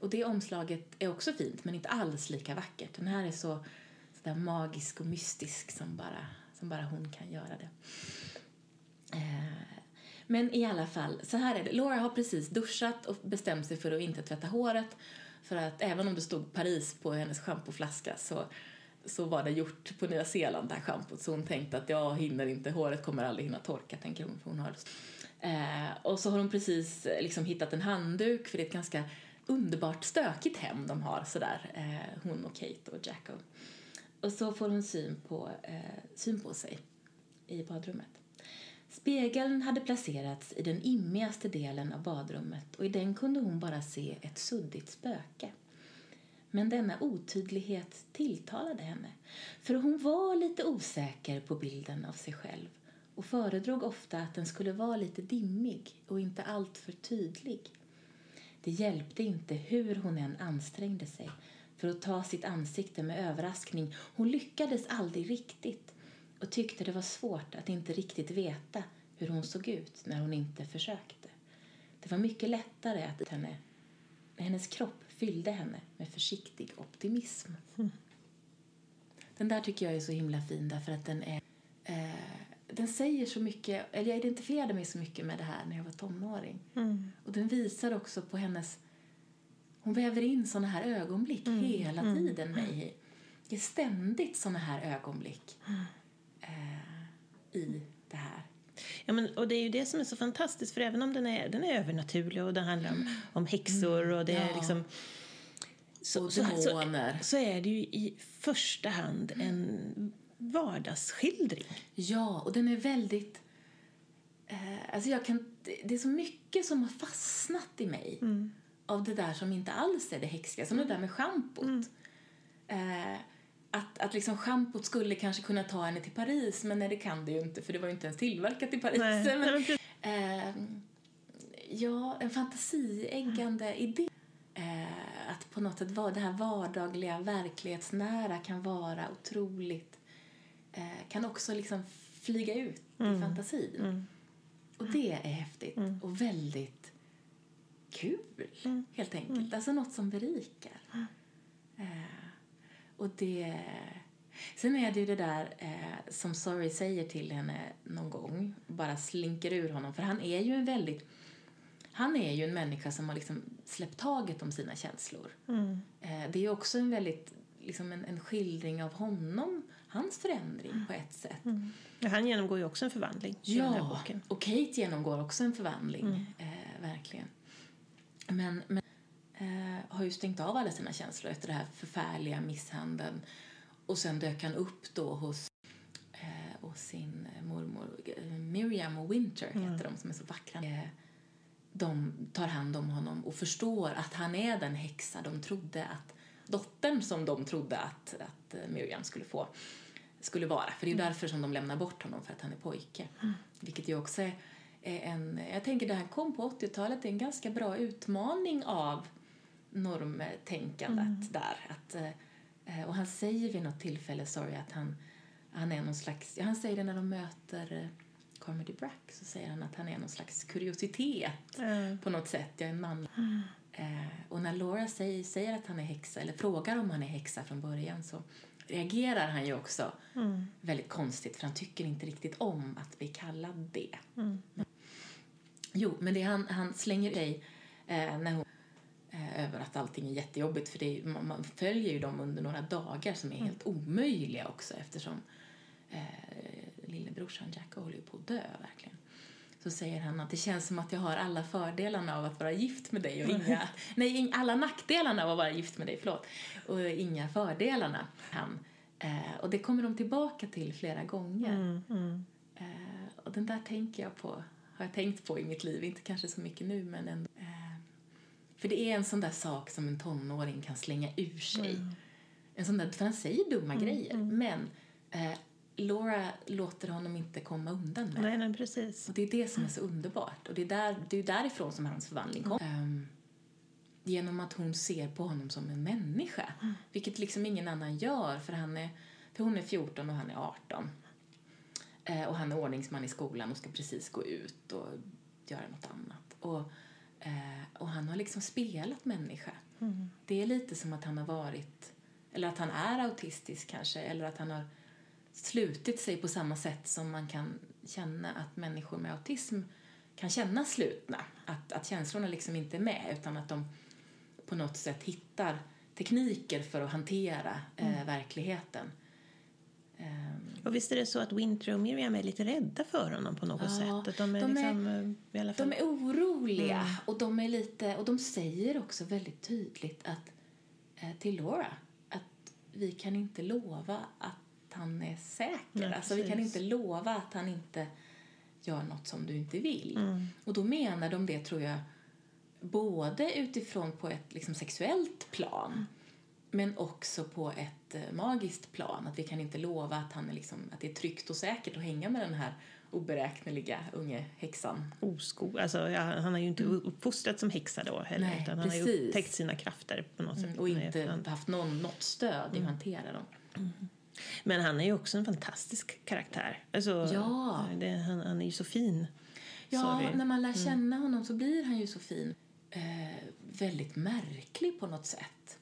Och det omslaget är också fint men inte alls lika vackert. Den här är så, så där magisk och mystisk som bara, som bara hon kan göra det. Men i alla fall, så här är det. Laura har precis duschat och bestämt sig för att inte tvätta håret. För att även om det stod Paris på hennes schampoflaska så, så var det gjort på Nya Zeeland, det här schampot. Så hon tänkte att jag hinner inte, håret kommer aldrig hinna torka, tänker hon. För hon har... eh, och så har hon precis liksom hittat en handduk, för det är ett ganska underbart stökigt hem de har sådär, eh, hon och Kate och Jacko. Och så får hon syn på, eh, syn på sig i badrummet. Spegeln hade placerats i den immigaste delen av badrummet och i den kunde hon bara se ett suddigt spöke. Men denna otydlighet tilltalade henne, för hon var lite osäker på bilden av sig själv och föredrog ofta att den skulle vara lite dimmig och inte alltför tydlig. Det hjälpte inte hur hon än ansträngde sig för att ta sitt ansikte med överraskning. Hon lyckades aldrig riktigt och tyckte det var svårt att inte riktigt veta hur hon såg ut när hon inte försökte. Det var mycket lättare att henne, när hennes kropp fyllde henne med försiktig optimism. Den där tycker jag är så himla fin därför att den är, eh, den säger så mycket, eller jag identifierade mig så mycket med det här när jag var tonåring. Mm. Och den visar också på hennes, hon väver in såna här ögonblick Mm. hela tiden mig i. Det är ständigt såna här ögonblick eh, i det här. Ja, men, och det är ju det som är så fantastiskt, för även om den är, den är övernaturlig och den handlar om, om häxor och det är Ja. liksom... Så, Och så, så, så är det ju i första hand en vardagsskildring. Ja, och den är väldigt... Eh, alltså jag kan, det- är så mycket som har fastnat i mig av det där som inte alls är det häxiga, som det där med schampot. Eh, att, att liksom schampot skulle kanske kunna ta henne till Paris, men nej, det kan det ju inte, för det var ju inte ens tillverkat i Paris. Nej, [laughs] Men, eh, ja, en fantasieggande idé. Eh, att på något sätt vara det här vardagliga, verklighetsnära kan vara otroligt eh, kan också liksom flyga ut i fantasin. Och det är häftigt och väldigt kul, helt enkelt. Alltså något som berikar. Eh, och det... Sen är det ju det där eh, som Sorry säger till henne någon gång, bara slinker ur honom, för han är ju en väldigt... Han är ju en människa som har liksom släppt taget om sina känslor. Eh, det är ju också en väldigt, liksom en, en skildring av honom, hans förändring på ett sätt. Ja, Han genomgår ju också en förvandling Ja, boken. och Kate genomgår också en förvandling, eh, verkligen. Men, men eh, har ju stängt av alla sina känslor efter den här förfärliga misshandeln. Och sen dök han upp då hos, eh, hos sin mormor, eh, Miriam och Winter heter de som är så vackra. Eh, de tar hand om honom och förstår att han är den häxa de trodde att dottern som de trodde att, att eh, Miriam skulle få skulle vara. För det är ju därför som de lämnar bort honom, för att han är pojke. Vilket ju också är en... Jag tänker det här kom på 80-talet, det är en ganska bra utmaning av normtänkandet där. Att, eh, och han säger vid något tillfälle, sorry, att han, han är någon slags... Ja, han säger det när de möter eh, Carmody Brack, så säger han att han är någon slags kuriositet Ja. på något sätt. Jag är en man. Eh, och när Laura säger, säger att han är häxa, eller frågar om han är häxa från början, så reagerar han ju också väldigt konstigt, för han tycker inte riktigt om att bli kallad det. Jo, men det han, han slänger i eh, när hon, över att allting är jättejobbigt, för det man, man följer ju dem under några dagar som är helt omöjliga också eftersom eh, lillebrorsan Jack håller ju på att dö verkligen. Så säger han att det känns som att jag har alla fördelarna av att vara gift med dig och inga, nej, alla nackdelarna av att vara gift med dig, förlåt, och inga fördelarna. Han, eh, och det kommer de tillbaka till flera gånger. Mm, mm. Eh, och den där tänker jag på, har jag tänkt på i mitt liv, inte kanske så mycket nu men ändå. Eh, för det är en sån där sak som en tonåring kan slänga ur sig. En sån där, för han säger dumma grejer, men eh, Laura låter honom inte komma undan med. Nej, nej, precis. Och det är det som är så underbart. Och det är, där, det är därifrån som hans förvandling kom. Ehm, genom att hon ser på honom som en människa. Vilket liksom ingen annan gör, för, han är, för hon är 14 och han är 18. Eh, och han är ordningsman i skolan och ska precis gå ut och göra något annat. Och, eh, och han har liksom spelat människa. Det är lite som att han har varit, eller att han är autistisk kanske, eller att han har slutit sig på samma sätt som man kan känna att människor med autism kan känna slutna. Att, att känslorna liksom inte är med utan att de på något sätt hittar tekniker för att hantera eh, verkligheten. Ehm, Och visst är det så att Winter och Miriam är lite rädda för honom på något Ja, sätt? Att de är de är- liksom, eh, i alla fall... De är oroliga och de är lite och de säger också väldigt tydligt att eh, till Laura att vi kan inte lova att han är säker. Nej, alltså vi kan inte lova att han inte gör något som du inte vill. Mm. Och då menar de det tror jag både utifrån på ett liksom, sexuellt plan men också på ett eh, magiskt plan. Att vi kan inte lova att, han är liksom, att det är tryggt och säkert att hänga med den här oberäkneliga unge häxan. osko. Alltså, ja, han har ju inte uppfostrats som häxa då heller, Nej, utan han har ju precis. upptäckt sina krafter på något sätt. Mm, och inte efterhand. haft någon, något stöd i att hantera dem. Men han är ju också en fantastisk karaktär. Alltså, Ja. det, han, han är ju så fin. Ja, Sorry. när man lär känna honom så blir han ju så fin. Eh, väldigt märklig på något sätt.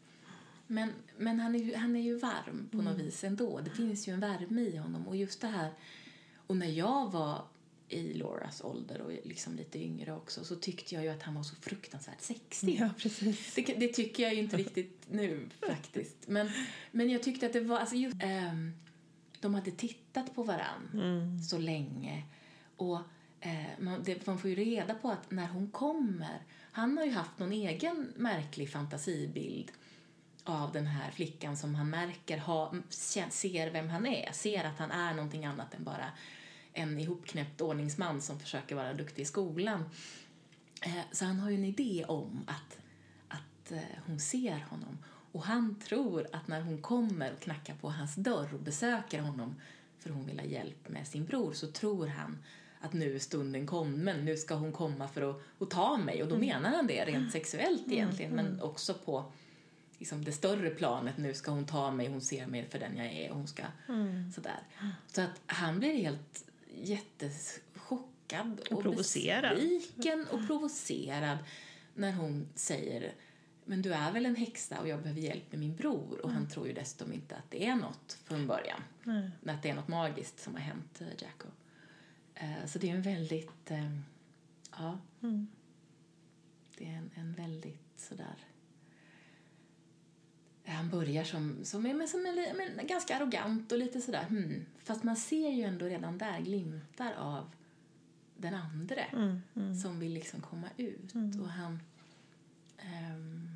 Men, men han, är ju, han är ju varm på något vis ändå. Det finns ju en värme i honom. Och just det här Och när jag var i Lauras ålder och liksom lite yngre också så tyckte jag ju att han var så fruktansvärt sexig. Ja, precis. Det, det tycker jag ju inte riktigt nu faktiskt. Men, men jag tyckte att det var, alltså just, ehm, de hade tittat på varann Mm. så länge och eh, man, det, man får ju reda på att när hon kommer, han har ju haft någon egen märklig fantasibild av den här flickan som han märker ha, ser vem han är, ser att han är någonting annat än bara en ihopknäppt ordningsman som försöker vara duktig i skolan. Eh, så han har ju en idé om att, att eh, hon ser honom. Och han tror att när hon kommer och knackar på hans dörr och besöker honom för hon vill ha hjälp med sin bror så tror han att nu är stunden kommen, nu ska hon komma för att, att ta mig. Och då menar han det rent sexuellt egentligen men också på liksom det större planet, nu ska hon ta mig, hon ser mig för den jag är och hon ska sådär. Så att han blir helt jättechockad och, Och provocerad. besviken och provocerad när hon säger men du är väl en häxa och jag behöver hjälp med min bror och han tror ju dessutom inte att det är något från början. Nej. Att det är något magiskt som har hänt eh, Jacko. Eh, Så det är en väldigt, eh, ja, Mm. det är en, en väldigt sådär han börjar som, som, är, men som är, li- men ganska arrogant och lite sådär hmm. Fast man ser ju ändå redan där glimtar av den andre Mm. Mm. som vill liksom komma ut. Och han... ehm,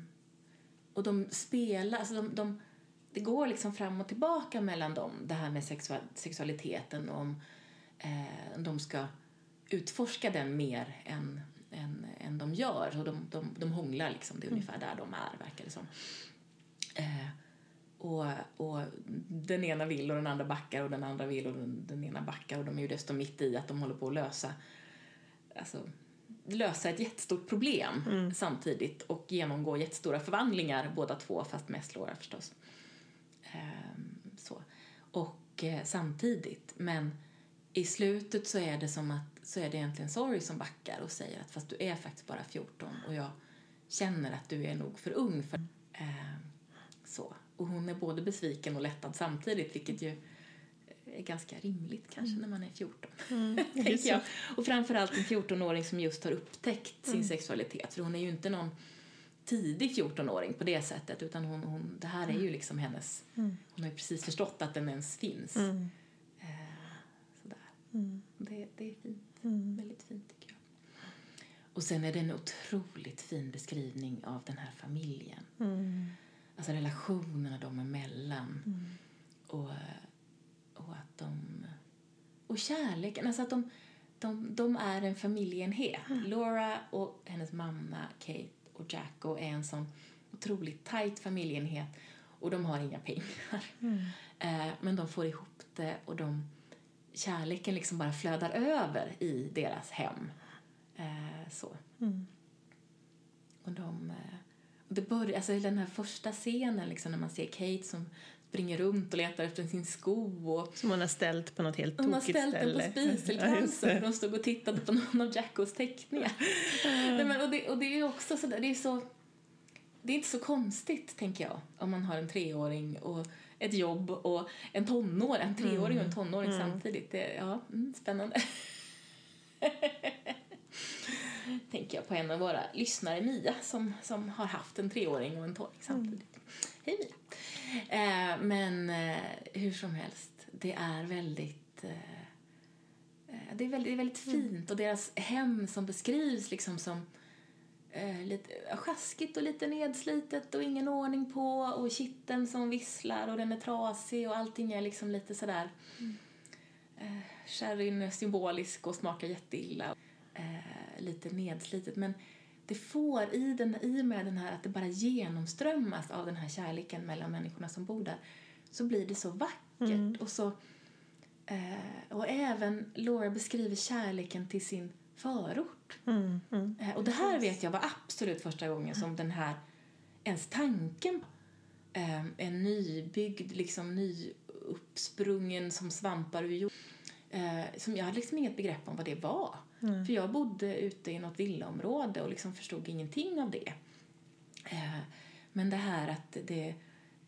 och de spelar... Alltså de, de, det går liksom fram och tillbaka mellan dem, det här med sexual, sexualiteten och om eh, de ska utforska den mer än, än, än de gör. Och de, de, de hånglar liksom, det är ungefär där de är, verkar det som. Eh, och, och den ena vill och den andra backar och den andra vill och den, den ena backar och de är ju desto mitt i att de håller på att lösa alltså, lösa ett jättestort problem samtidigt och genomgå jättestora förvandlingar båda två, fast mest Laura förstås. Ehm, så. Och eh, samtidigt, men i slutet så är det som att så är det egentligen Sorry som backar och säger att fast du är faktiskt bara 14 och jag känner att du är nog för ung för Ehm, så. Och hon är både besviken och lättad samtidigt, vilket ju är ganska rimligt kanske när man är 14. tänker jag. Och framförallt en 14-åring som just har upptäckt sin sexualitet. För hon är ju inte någon tidig 14-åring på det sättet utan hon, hon, det här är ju liksom hennes, hon har ju precis förstått att den ens finns. Mm. Eh, sådär. Mm. Det, det är fint. Mm. Väldigt fint tycker jag. Och sen är det en otroligt fin beskrivning av den här familjen. Mm. Alltså relationerna dem emellan. Mm. Och, och att de... Och kärleken, alltså att de, de, de är en familjeenhet. Laura och hennes mamma Kate och Jacko är en sån otroligt tajt familjeenhet och de har inga pengar. Mm. Eh, men de får ihop det och de, kärleken liksom bara flödar över i deras hem. Eh, så. Mm. Och de, eh, det börjar, alltså den här första scenen liksom när man ser Kate som springer runt och letar efter sin sko och Som hon har ställt på något helt hon har tokigt ställt den på ställe. [laughs] Spiselkransen för de stod och tittade på någon av Jackos teckningar. Nej, men, och, det, och det är också så där, det är så det är inte så konstigt, tänker jag, om man har en treåring och ett jobb och en tonår, en treåring och en tonåring samtidigt. Det, ja, mm, spännande. [laughs] tänker jag på en av våra lyssnare, Mia, som, som har haft en treåring och en tonåring samtidigt. Hej Mia! Eh, men eh, hur som helst, det är väldigt... Eh, eh, det är väldigt, väldigt fint och deras hem som beskrivs liksom som eh, lite sjaskigt och lite nedslitet och ingen ordning på och kitten som visslar och den är trasig och allting är liksom lite sådär eh, sherryn är symbolisk och smakar jätteilla. Eh, lite nedslitet men det får i, den, i och med den här att det bara genomströmmas av den här kärleken mellan människorna som bor där så blir det så vackert och så eh, och även Laura beskriver kärleken till sin förort. Mm. Mm. Eh, Och det här vet jag var absolut första gången som den här, ens tanken eh, en nybyggd, liksom nyuppsprungen som svampar ur jord. Eh, som jag hade liksom inget begrepp om vad det var. För jag bodde ute i något villaområde och liksom förstod ingenting av det. Eh, men det här att det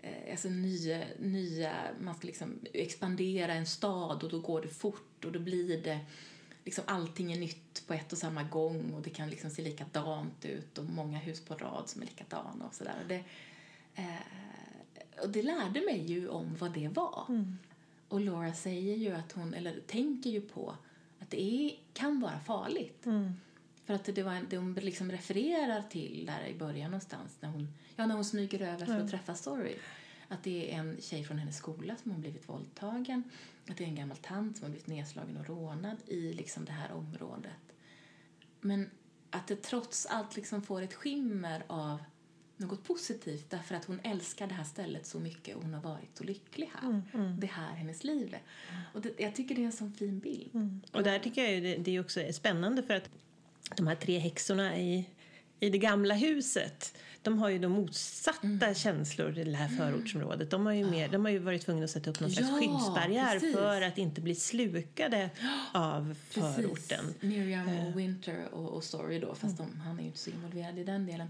eh, alltså nya, nya, man ska liksom expandera en stad och då går det fort och då blir det liksom allting är nytt på ett och samma gång och det kan liksom se likadant ut och många hus på rad som är likadana och sådär. Och det, eh, och det lärde mig ju om vad det var. Mm. Och Laura säger ju att hon, eller tänker ju på att det är, kan vara farligt. Mm. För att det, var, det hon liksom refererar till där i början någonstans när hon, ja, när hon smyger över för att träffa Story. Att det är en tjej från hennes skola som har blivit våldtagen. Att det är en gammal tant som har blivit nedslagen och rånad i liksom det här området. Men att det trots allt liksom får ett skimmer av något positivt därför att hon älskar det här stället så mycket och hon har varit så lycklig här. Det här är hennes liv. Och det, jag tycker det är en sån fin bild. Och där tycker jag ju det, det är också är spännande för att de här tre häxorna i, i det gamla huset de har ju de motsatta känslor i det här förortsområdet. De har ju, mer, de har ju varit tvungna att sätta upp någon slags Ja, skyddsbarriär precis. för att inte bli slukade [gasps] av förorten. Precis. Miriam och Winter och, och Story då, fast de, han är ju inte så involverad i den delen.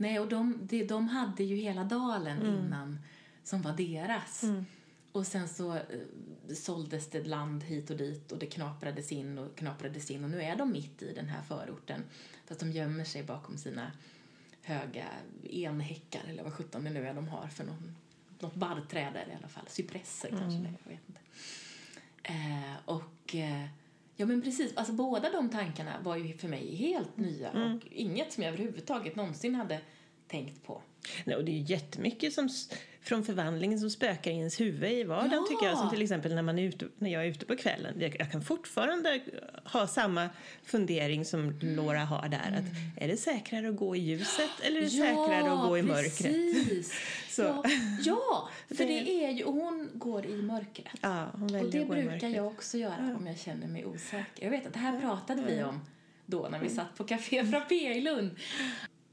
Nej, och de, de, de hade ju hela dalen innan som var deras. Och sen så eh, såldes det land hit och dit och det knaprades in och knaprades in och nu är de mitt i den här förorten. Fast de gömmer sig bakom sina höga enhäckar eller vad sjutton det nu är de har för någon, något barrträd är det i alla fall. Cypresser kanske det jag vet inte. Eh, och eh, ja men precis, alltså båda de tankarna var ju för mig helt nya och inget som jag överhuvudtaget någonsin hade tänkt på. Nej, och det är ju jättemycket som, från förvandlingen som spökar i ens huvud i vardagen Ja. tycker jag. Som till exempel när, man är ute, när jag är ute på kvällen. Jag, jag kan fortfarande ha samma fundering som Laura har där. Att är det säkrare att gå i ljuset eller är det säkrare att gå i mörkret? [laughs] Ja, ja, för Det- är ju, och hon går i mörkret. Ja, hon Och väljer det att gå brukar jag också göra om jag känner mig osäker. Jag vet att det här pratade vi om då när vi satt på Café Frappé i Lund.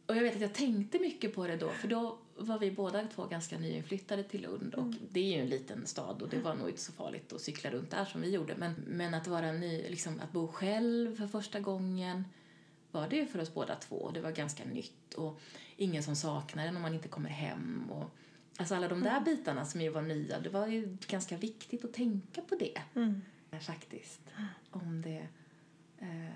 Och jag vet att jag tänkte mycket på det då, för då var vi båda två ganska nyinflyttade till Lund och det är ju en liten stad och det var nog inte så farligt att cykla runt där som vi gjorde. Men, men att vara ny, liksom att bo själv för första gången var det ju för oss båda två. Det var ganska nytt och ingen som saknar en om man inte kommer hem och alltså alla de där bitarna som ju var nya, det var ju ganska viktigt att tänka på det Mm. eh, faktiskt. Om det, eh,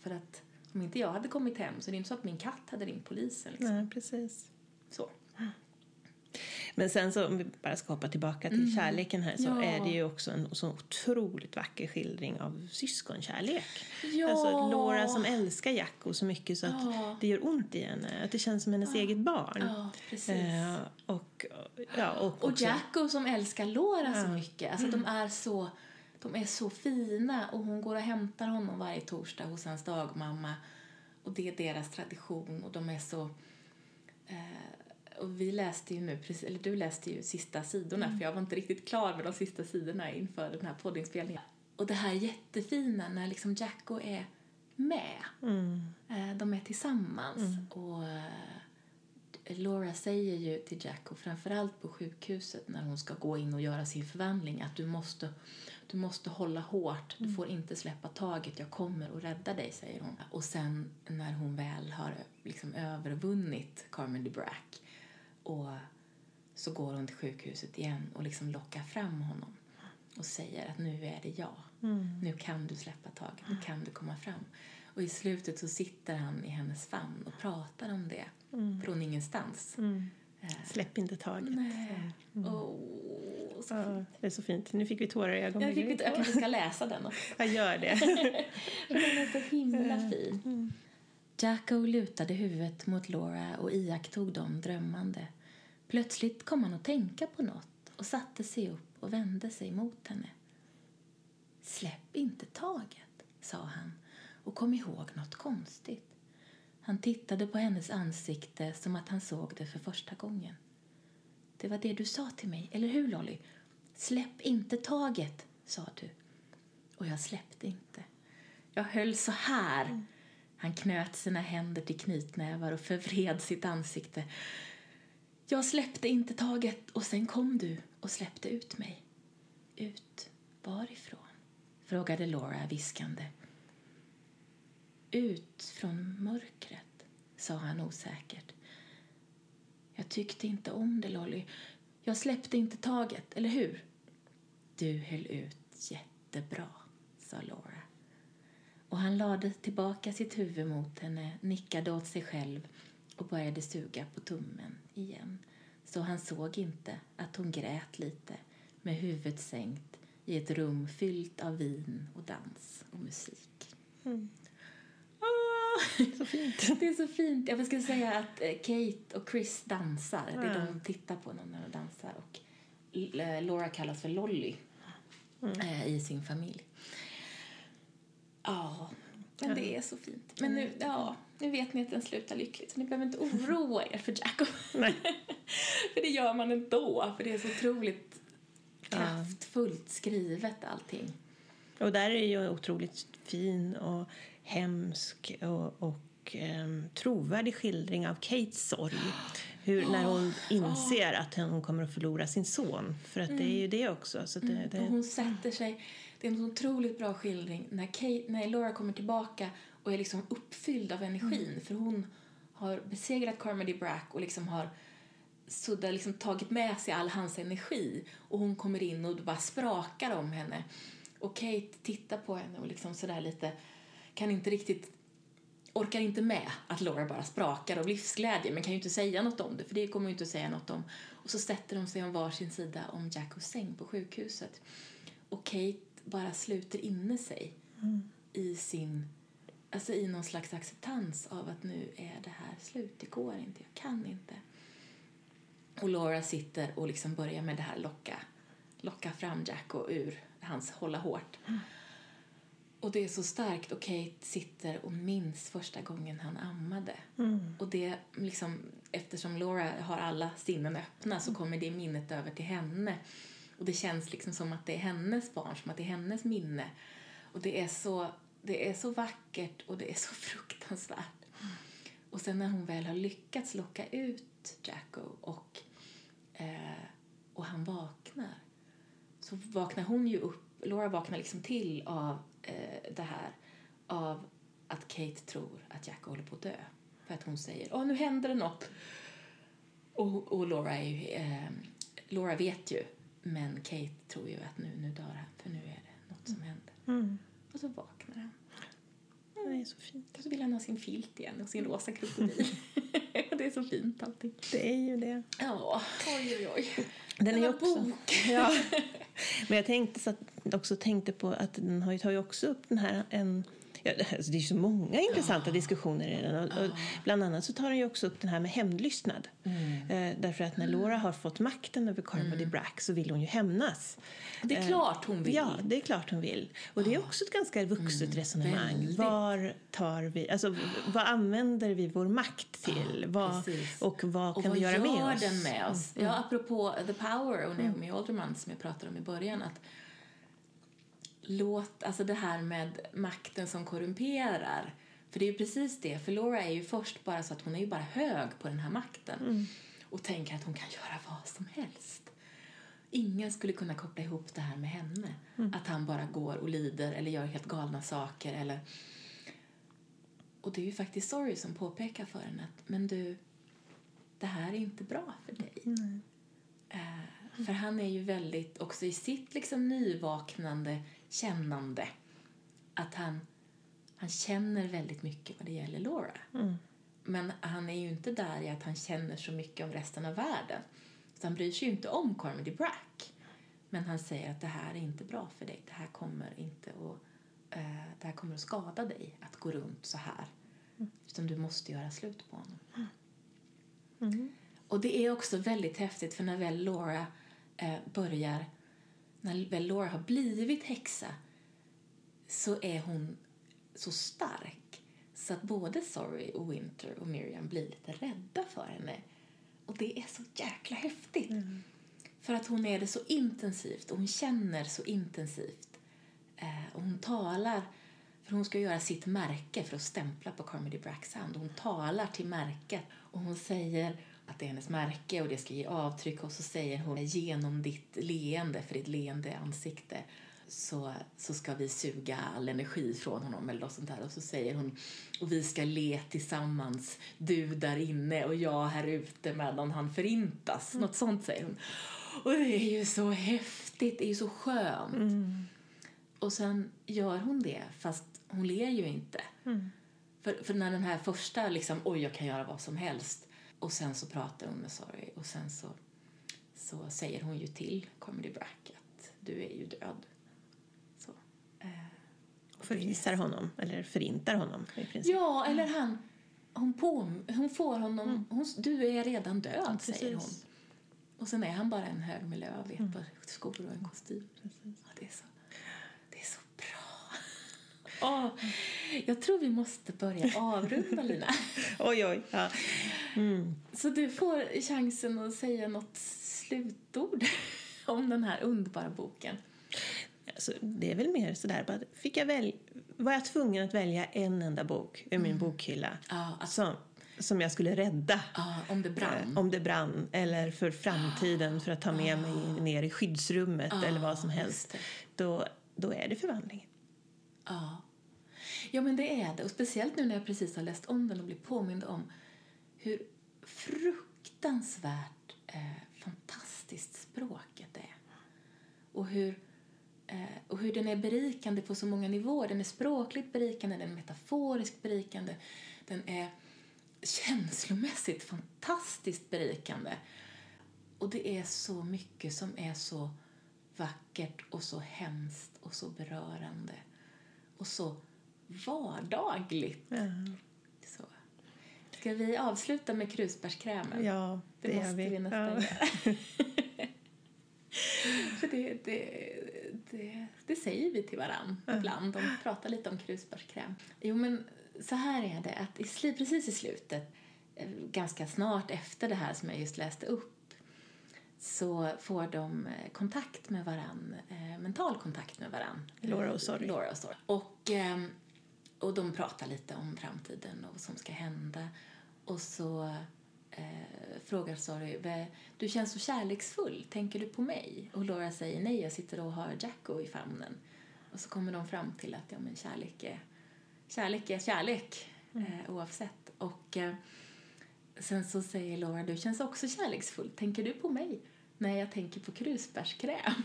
för att om inte jag hade kommit hem så är det inte så att min katt hade ringt polisen. Liksom. Nej, precis. Så. Men sen så, om vi bara ska hoppa tillbaka till kärleken här, så Ja. är det ju också en så otroligt vacker skildring av syskonkärlek. Ja. Alltså Laura som älskar Jacko så mycket så att Ja. det gör ont i henne, att det känns som hennes eget barn. Ja, precis. Eh, och, ja, och, Och Jacko som älskar Laura så mycket. Alltså de är så, de är så fina och hon går och hämtar honom varje torsdag hos hans dagmamma. Och det är deras tradition och de är så... Eh, och vi läste ju nu, eller du läste ju sista sidorna för jag var inte riktigt klar med de sista sidorna inför den här poddinspelningen. Och det här jättefina när liksom Jacko är med. Mm. Eh, De är tillsammans. Och eh, Laura säger ju till Jack, och framförallt på sjukhuset när hon ska gå in och göra sin förvandling, att du måste, du måste hålla hårt, du får inte släppa taget, jag kommer att rädda dig, säger hon. Och sen när hon väl har liksom övervunnit Carmen DeBrack och så går hon till sjukhuset igen och liksom lockar fram honom och säger att nu är det jag. Nu kan du släppa taget, nu kan du komma fram. Och i slutet så sitter han i hennes famn och pratar om det från ingenstans. Eh, Släpp inte taget. Nej. Åh, så Ja, det är så fint. Nu fick vi tårar i ögonen. jag, fick, jag kanske ska läsa den också. Jag gör det. [laughs] Den är så himla fin. Jacko lutade huvudet mot Laura och iakttog dem drömmande. Plötsligt kom han att tänka på något och satte sig upp och vände sig mot henne. Släpp inte taget, sa han och kom ihåg något konstigt. Han tittade på hennes ansikte som att han såg det för första gången. Det var det du sa till mig, eller hur Lolly? Släpp inte taget, sa du. Och jag släppte inte. Jag höll så här. Han knöt sina händer till knytnävar och förvred sitt ansikte. Jag släppte inte taget och sen kom du och släppte ut mig. Ut varifrån? frågade Laura viskande. Ut från mörkret, sa han osäkert. Jag tyckte inte om det, Lolly. Jag släppte inte taget, eller hur? Du höll ut jättebra, sa Laura. Och han lade tillbaka sitt huvud mot henne, nickade åt sig själv och började suga på tummen igen. Så han såg inte att hon grät lite med huvudet sänkt i ett rum fyllt av vin och dans och musik. Mm. Ah, [laughs] så fint. Det är så fint. Jag ska säga att eh, Kate och Chris dansar. Det är de tittar på när de dansar. Och eh, Laura kallas för Lolly mm. Eh, i sin familj. Ja, men det är så fint. Men nu, ja, nu vet ni att den slutar lyckligt så ni behöver inte oroa er för Jacob. [laughs] för det gör man ändå, för det är så otroligt kraftfullt skrivet allting. Och där är ju otroligt fin och hemsk och, och um, trovärdig skildring av Kates sorg. Hur, [gasps] när hon inser att hon kommer att förlora sin son. För att mm. det är ju det också. Så det, mm. det... Hon sätter sig... Det är en otroligt bra skildring när, Kate, när Laura kommer tillbaka och är liksom uppfylld av energin. Mm. För hon har besegrat Carmody Brack och liksom har sudda, liksom tagit med sig all hans energi. Och hon kommer in och bara sprakar om henne. Och Kate tittar på henne och liksom sådär lite, kan inte riktigt, orkar inte med att Laura bara sprakar av livsglädje men kan ju inte säga något om det för det kommer hon inte att säga något om. Och så sätter de sig om varsin sida om Jackos säng på sjukhuset. Och Kate bara sluter inne sig mm. i sin, alltså i någon slags acceptans av att nu är det här slut, det går inte, jag kan inte. Och Laura sitter och liksom börjar med det här locka, locka fram Jacko ur hans hålla hårt. Mm. Och det är så starkt och Kate sitter och minns första gången han ammade. Mm. Och det liksom, eftersom Laura har alla sinnen öppna så kommer det minnet över till henne. Och det känns liksom som att det är hennes barn, som att det är hennes minne. Och det är så, det är så vackert och det är så [laughs] fruktansvärt. Och sen när hon väl har lyckats locka ut Jacko och, eh, och han vaknar så vaknar hon ju upp, Laura vaknar liksom till av eh, det här av att Kate tror att Jacko håller på att dö. För att hon säger åh nu händer det något. Och, och Laura, är ju, eh, Laura vet ju men Kate tror ju att nu, nu dör han för nu är det något som händer. Mm. Och så vaknar han. Mm. Det är så fint. Och så vill han ha sin filt igen och sin rosa krokodil. [laughs] det är så fint allting. Det är ju det. Ja, oj oj oj. Den, den är också, bok. Ja. [laughs] Men jag tänkte så att, också tänkte på att den har ju, tar ju också upp den här en Ja, alltså det är så många intressanta ja. diskussioner i den. Och, och bland annat så tar den ju också upp den här med hämndlystnad. Mm. Eh, därför att när Laura har fått makten över Carmody mm. Brack så vill hon ju hämnas. Det är eh, klart hon vill. Ja, det är klart hon vill. Och det är också ett ganska vuxet mm. resonemang. Väldigt. Var tar vi, alltså vad använder vi vår makt till? Vad, och vad och kan vad vi göra med oss? Och vad gör den med oss? Mm. Ja, apropå The Power och Naomi mm. Alderman som jag pratade om i början. att låt, alltså det här med makten som korrumperar. För det är ju precis det, för Laura är ju först bara så att hon är ju bara hög på den här makten mm. och tänker att hon kan göra vad som helst. Ingen skulle kunna koppla ihop det här med henne. Mm. Att han bara går och lider eller gör helt galna saker eller... Och det är ju faktiskt Sorry som påpekar för henne att men du, det här är inte bra för dig. Mm. Uh, för han är ju väldigt, också i sitt liksom nyvaknande kännande. Att han, han känner väldigt mycket vad det gäller Laura. Mm. Men han är ju inte där i att han känner så mycket om resten av världen. Så han bryr sig ju inte om Carmody Brack. Men han säger att det här är inte bra för dig. Det här kommer inte att, uh, det här kommer att skada dig att gå runt så här. Mm. Utan du måste göra slut på honom. Mm. Och det är också väldigt häftigt för när väl Laura uh, börjar när väl Laura har blivit häxa så är hon så stark så att både Sorry och Winter och Miriam blir lite rädda för henne. Och det är så jäkla häftigt. Mm. För att hon är det så intensivt och hon känner så intensivt. Eh, och hon talar, för hon ska göra sitt märke för att stämpla på Carmody Bracks hand. Hon talar till märket och hon säger att det är hennes märke och det ska ge avtryck och så säger hon genom ditt leende, för ditt leende ansikte så, så ska vi suga all energi från honom eller något sånt där. Och så säger hon och vi ska le tillsammans, du där inne och jag här ute medan han förintas. Mm. Något sånt säger hon. Och det är ju så häftigt, det är ju så skönt. Mm. Och sen gör hon det, fast hon ler ju inte. För, för när den här första, liksom, oj, jag kan göra vad som helst. Och sen så pratar hon med Sorry och sen så, så säger hon ju till Comedy Brack att du är ju död. Så. Eh, Och förvisar honom, eller förintar honom i princip. Ja, eller han, hon, på, hon får honom, hon, du är redan död, säger hon. Och sen är han bara en hög med löv ett par skor och en kostym. Ja, det, är så, det är så bra. Åh, jag tror vi måste börja avrunda, Lina. [laughs] Oj, oj. Ja. Så du får chansen att säga något slutord [laughs] om den här underbara boken. Alltså, det är väl mer sådär, bara, fick jag väl, var jag tvungen att välja en enda bok ur min bokhylla Ja, alltså, som, som jag skulle rädda ja, om det brann. eh, om det brann eller för framtiden för att ta med mig ner i skyddsrummet eller vad som helst, då, då är det förvandlingen. Ja ja, men det är det. Och speciellt nu när jag precis har läst om den och blir påmind om hur fruktansvärt eh, fantastiskt språket är. Och hur, eh, och hur den är berikande på så många nivåer. Den är språkligt berikande, den är metaforiskt berikande, den är känslomässigt fantastiskt berikande. Och det är så mycket som är så vackert och så hemskt och så berörande och så vardagligt. Ja, Så. Ska vi avsluta med krusbärskrämen? ja det, det måste vi. vi nästan ja. [laughs] För det, det, det, det säger vi till varann ibland. De pratar lite om krusbärskräm. Jo, men så här är det att i, precis i slutet, eh, ganska snart efter det här som jag just läste upp, så får de eh, kontakt med varann, eh, mental kontakt med varann. Laura och Sorry. Laura och Sorry. Och, ehm, och de pratar lite om framtiden och vad som ska hända. Och så eh, frågar Sorry, "Vä- du känns så kärleksfull, tänker du på mig? Och Laura säger nej, jag sitter och har Jacko i famnen. Och så kommer de fram till att ja, men kärlek är kärlek, är kärlek eh, oavsett. Och eh, sen så säger Laura, du känns också kärleksfull, tänker du på mig? Nej, jag tänker på krusbärskräm. [laughs]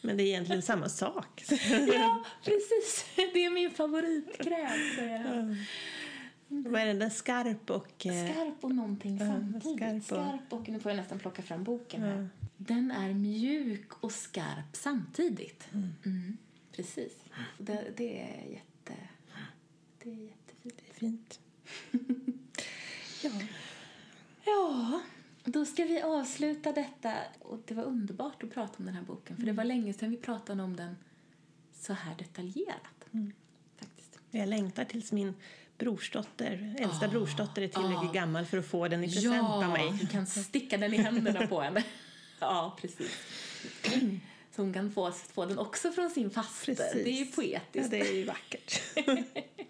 Men det är egentligen samma sak. [laughs] ja, precis. Det är min favoritkräm, säger han. Vad är den där skarp och... eh, Skarp och någonting samtidigt. skarp Skarp och- och... Nu får jag nästan plocka fram boken här. Ja. Den är mjuk och skarp samtidigt. Mm, precis. Så Det, det är jätte... Det är jättefint. Det är fint. [laughs] ja. Ja, då ska vi avsluta detta. Och det var underbart att prata om den här boken. För det var länge sedan vi pratade om den så här detaljerat. Faktiskt. Jag längtar tills min brorsdotter, äldsta Ah, brorsdotter är tillräckligt ah. gammal för att få den i present av mig. du kan [laughs] sticka den i händerna på henne. [laughs] Ja, precis. Så hon kan få, få den också från sin faster. Precis. Det är ju Ja, poetiskt. det är ju vackert. [laughs]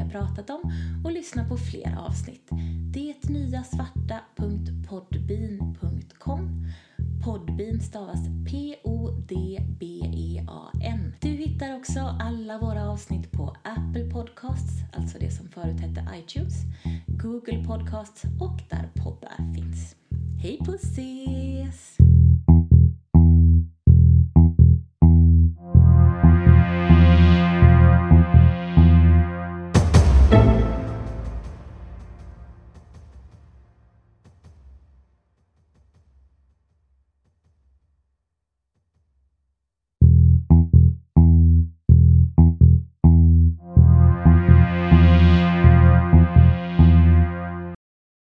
har pratat om och lyssna på fler avsnitt. Detnyasvarta.podbean.com Podbean stavas P-O-D-B-E-A-N. Du hittar också alla våra avsnitt på Apple Podcasts, alltså det som förut hette iTunes, Google Podcasts och där poddar finns. Hej puss ses!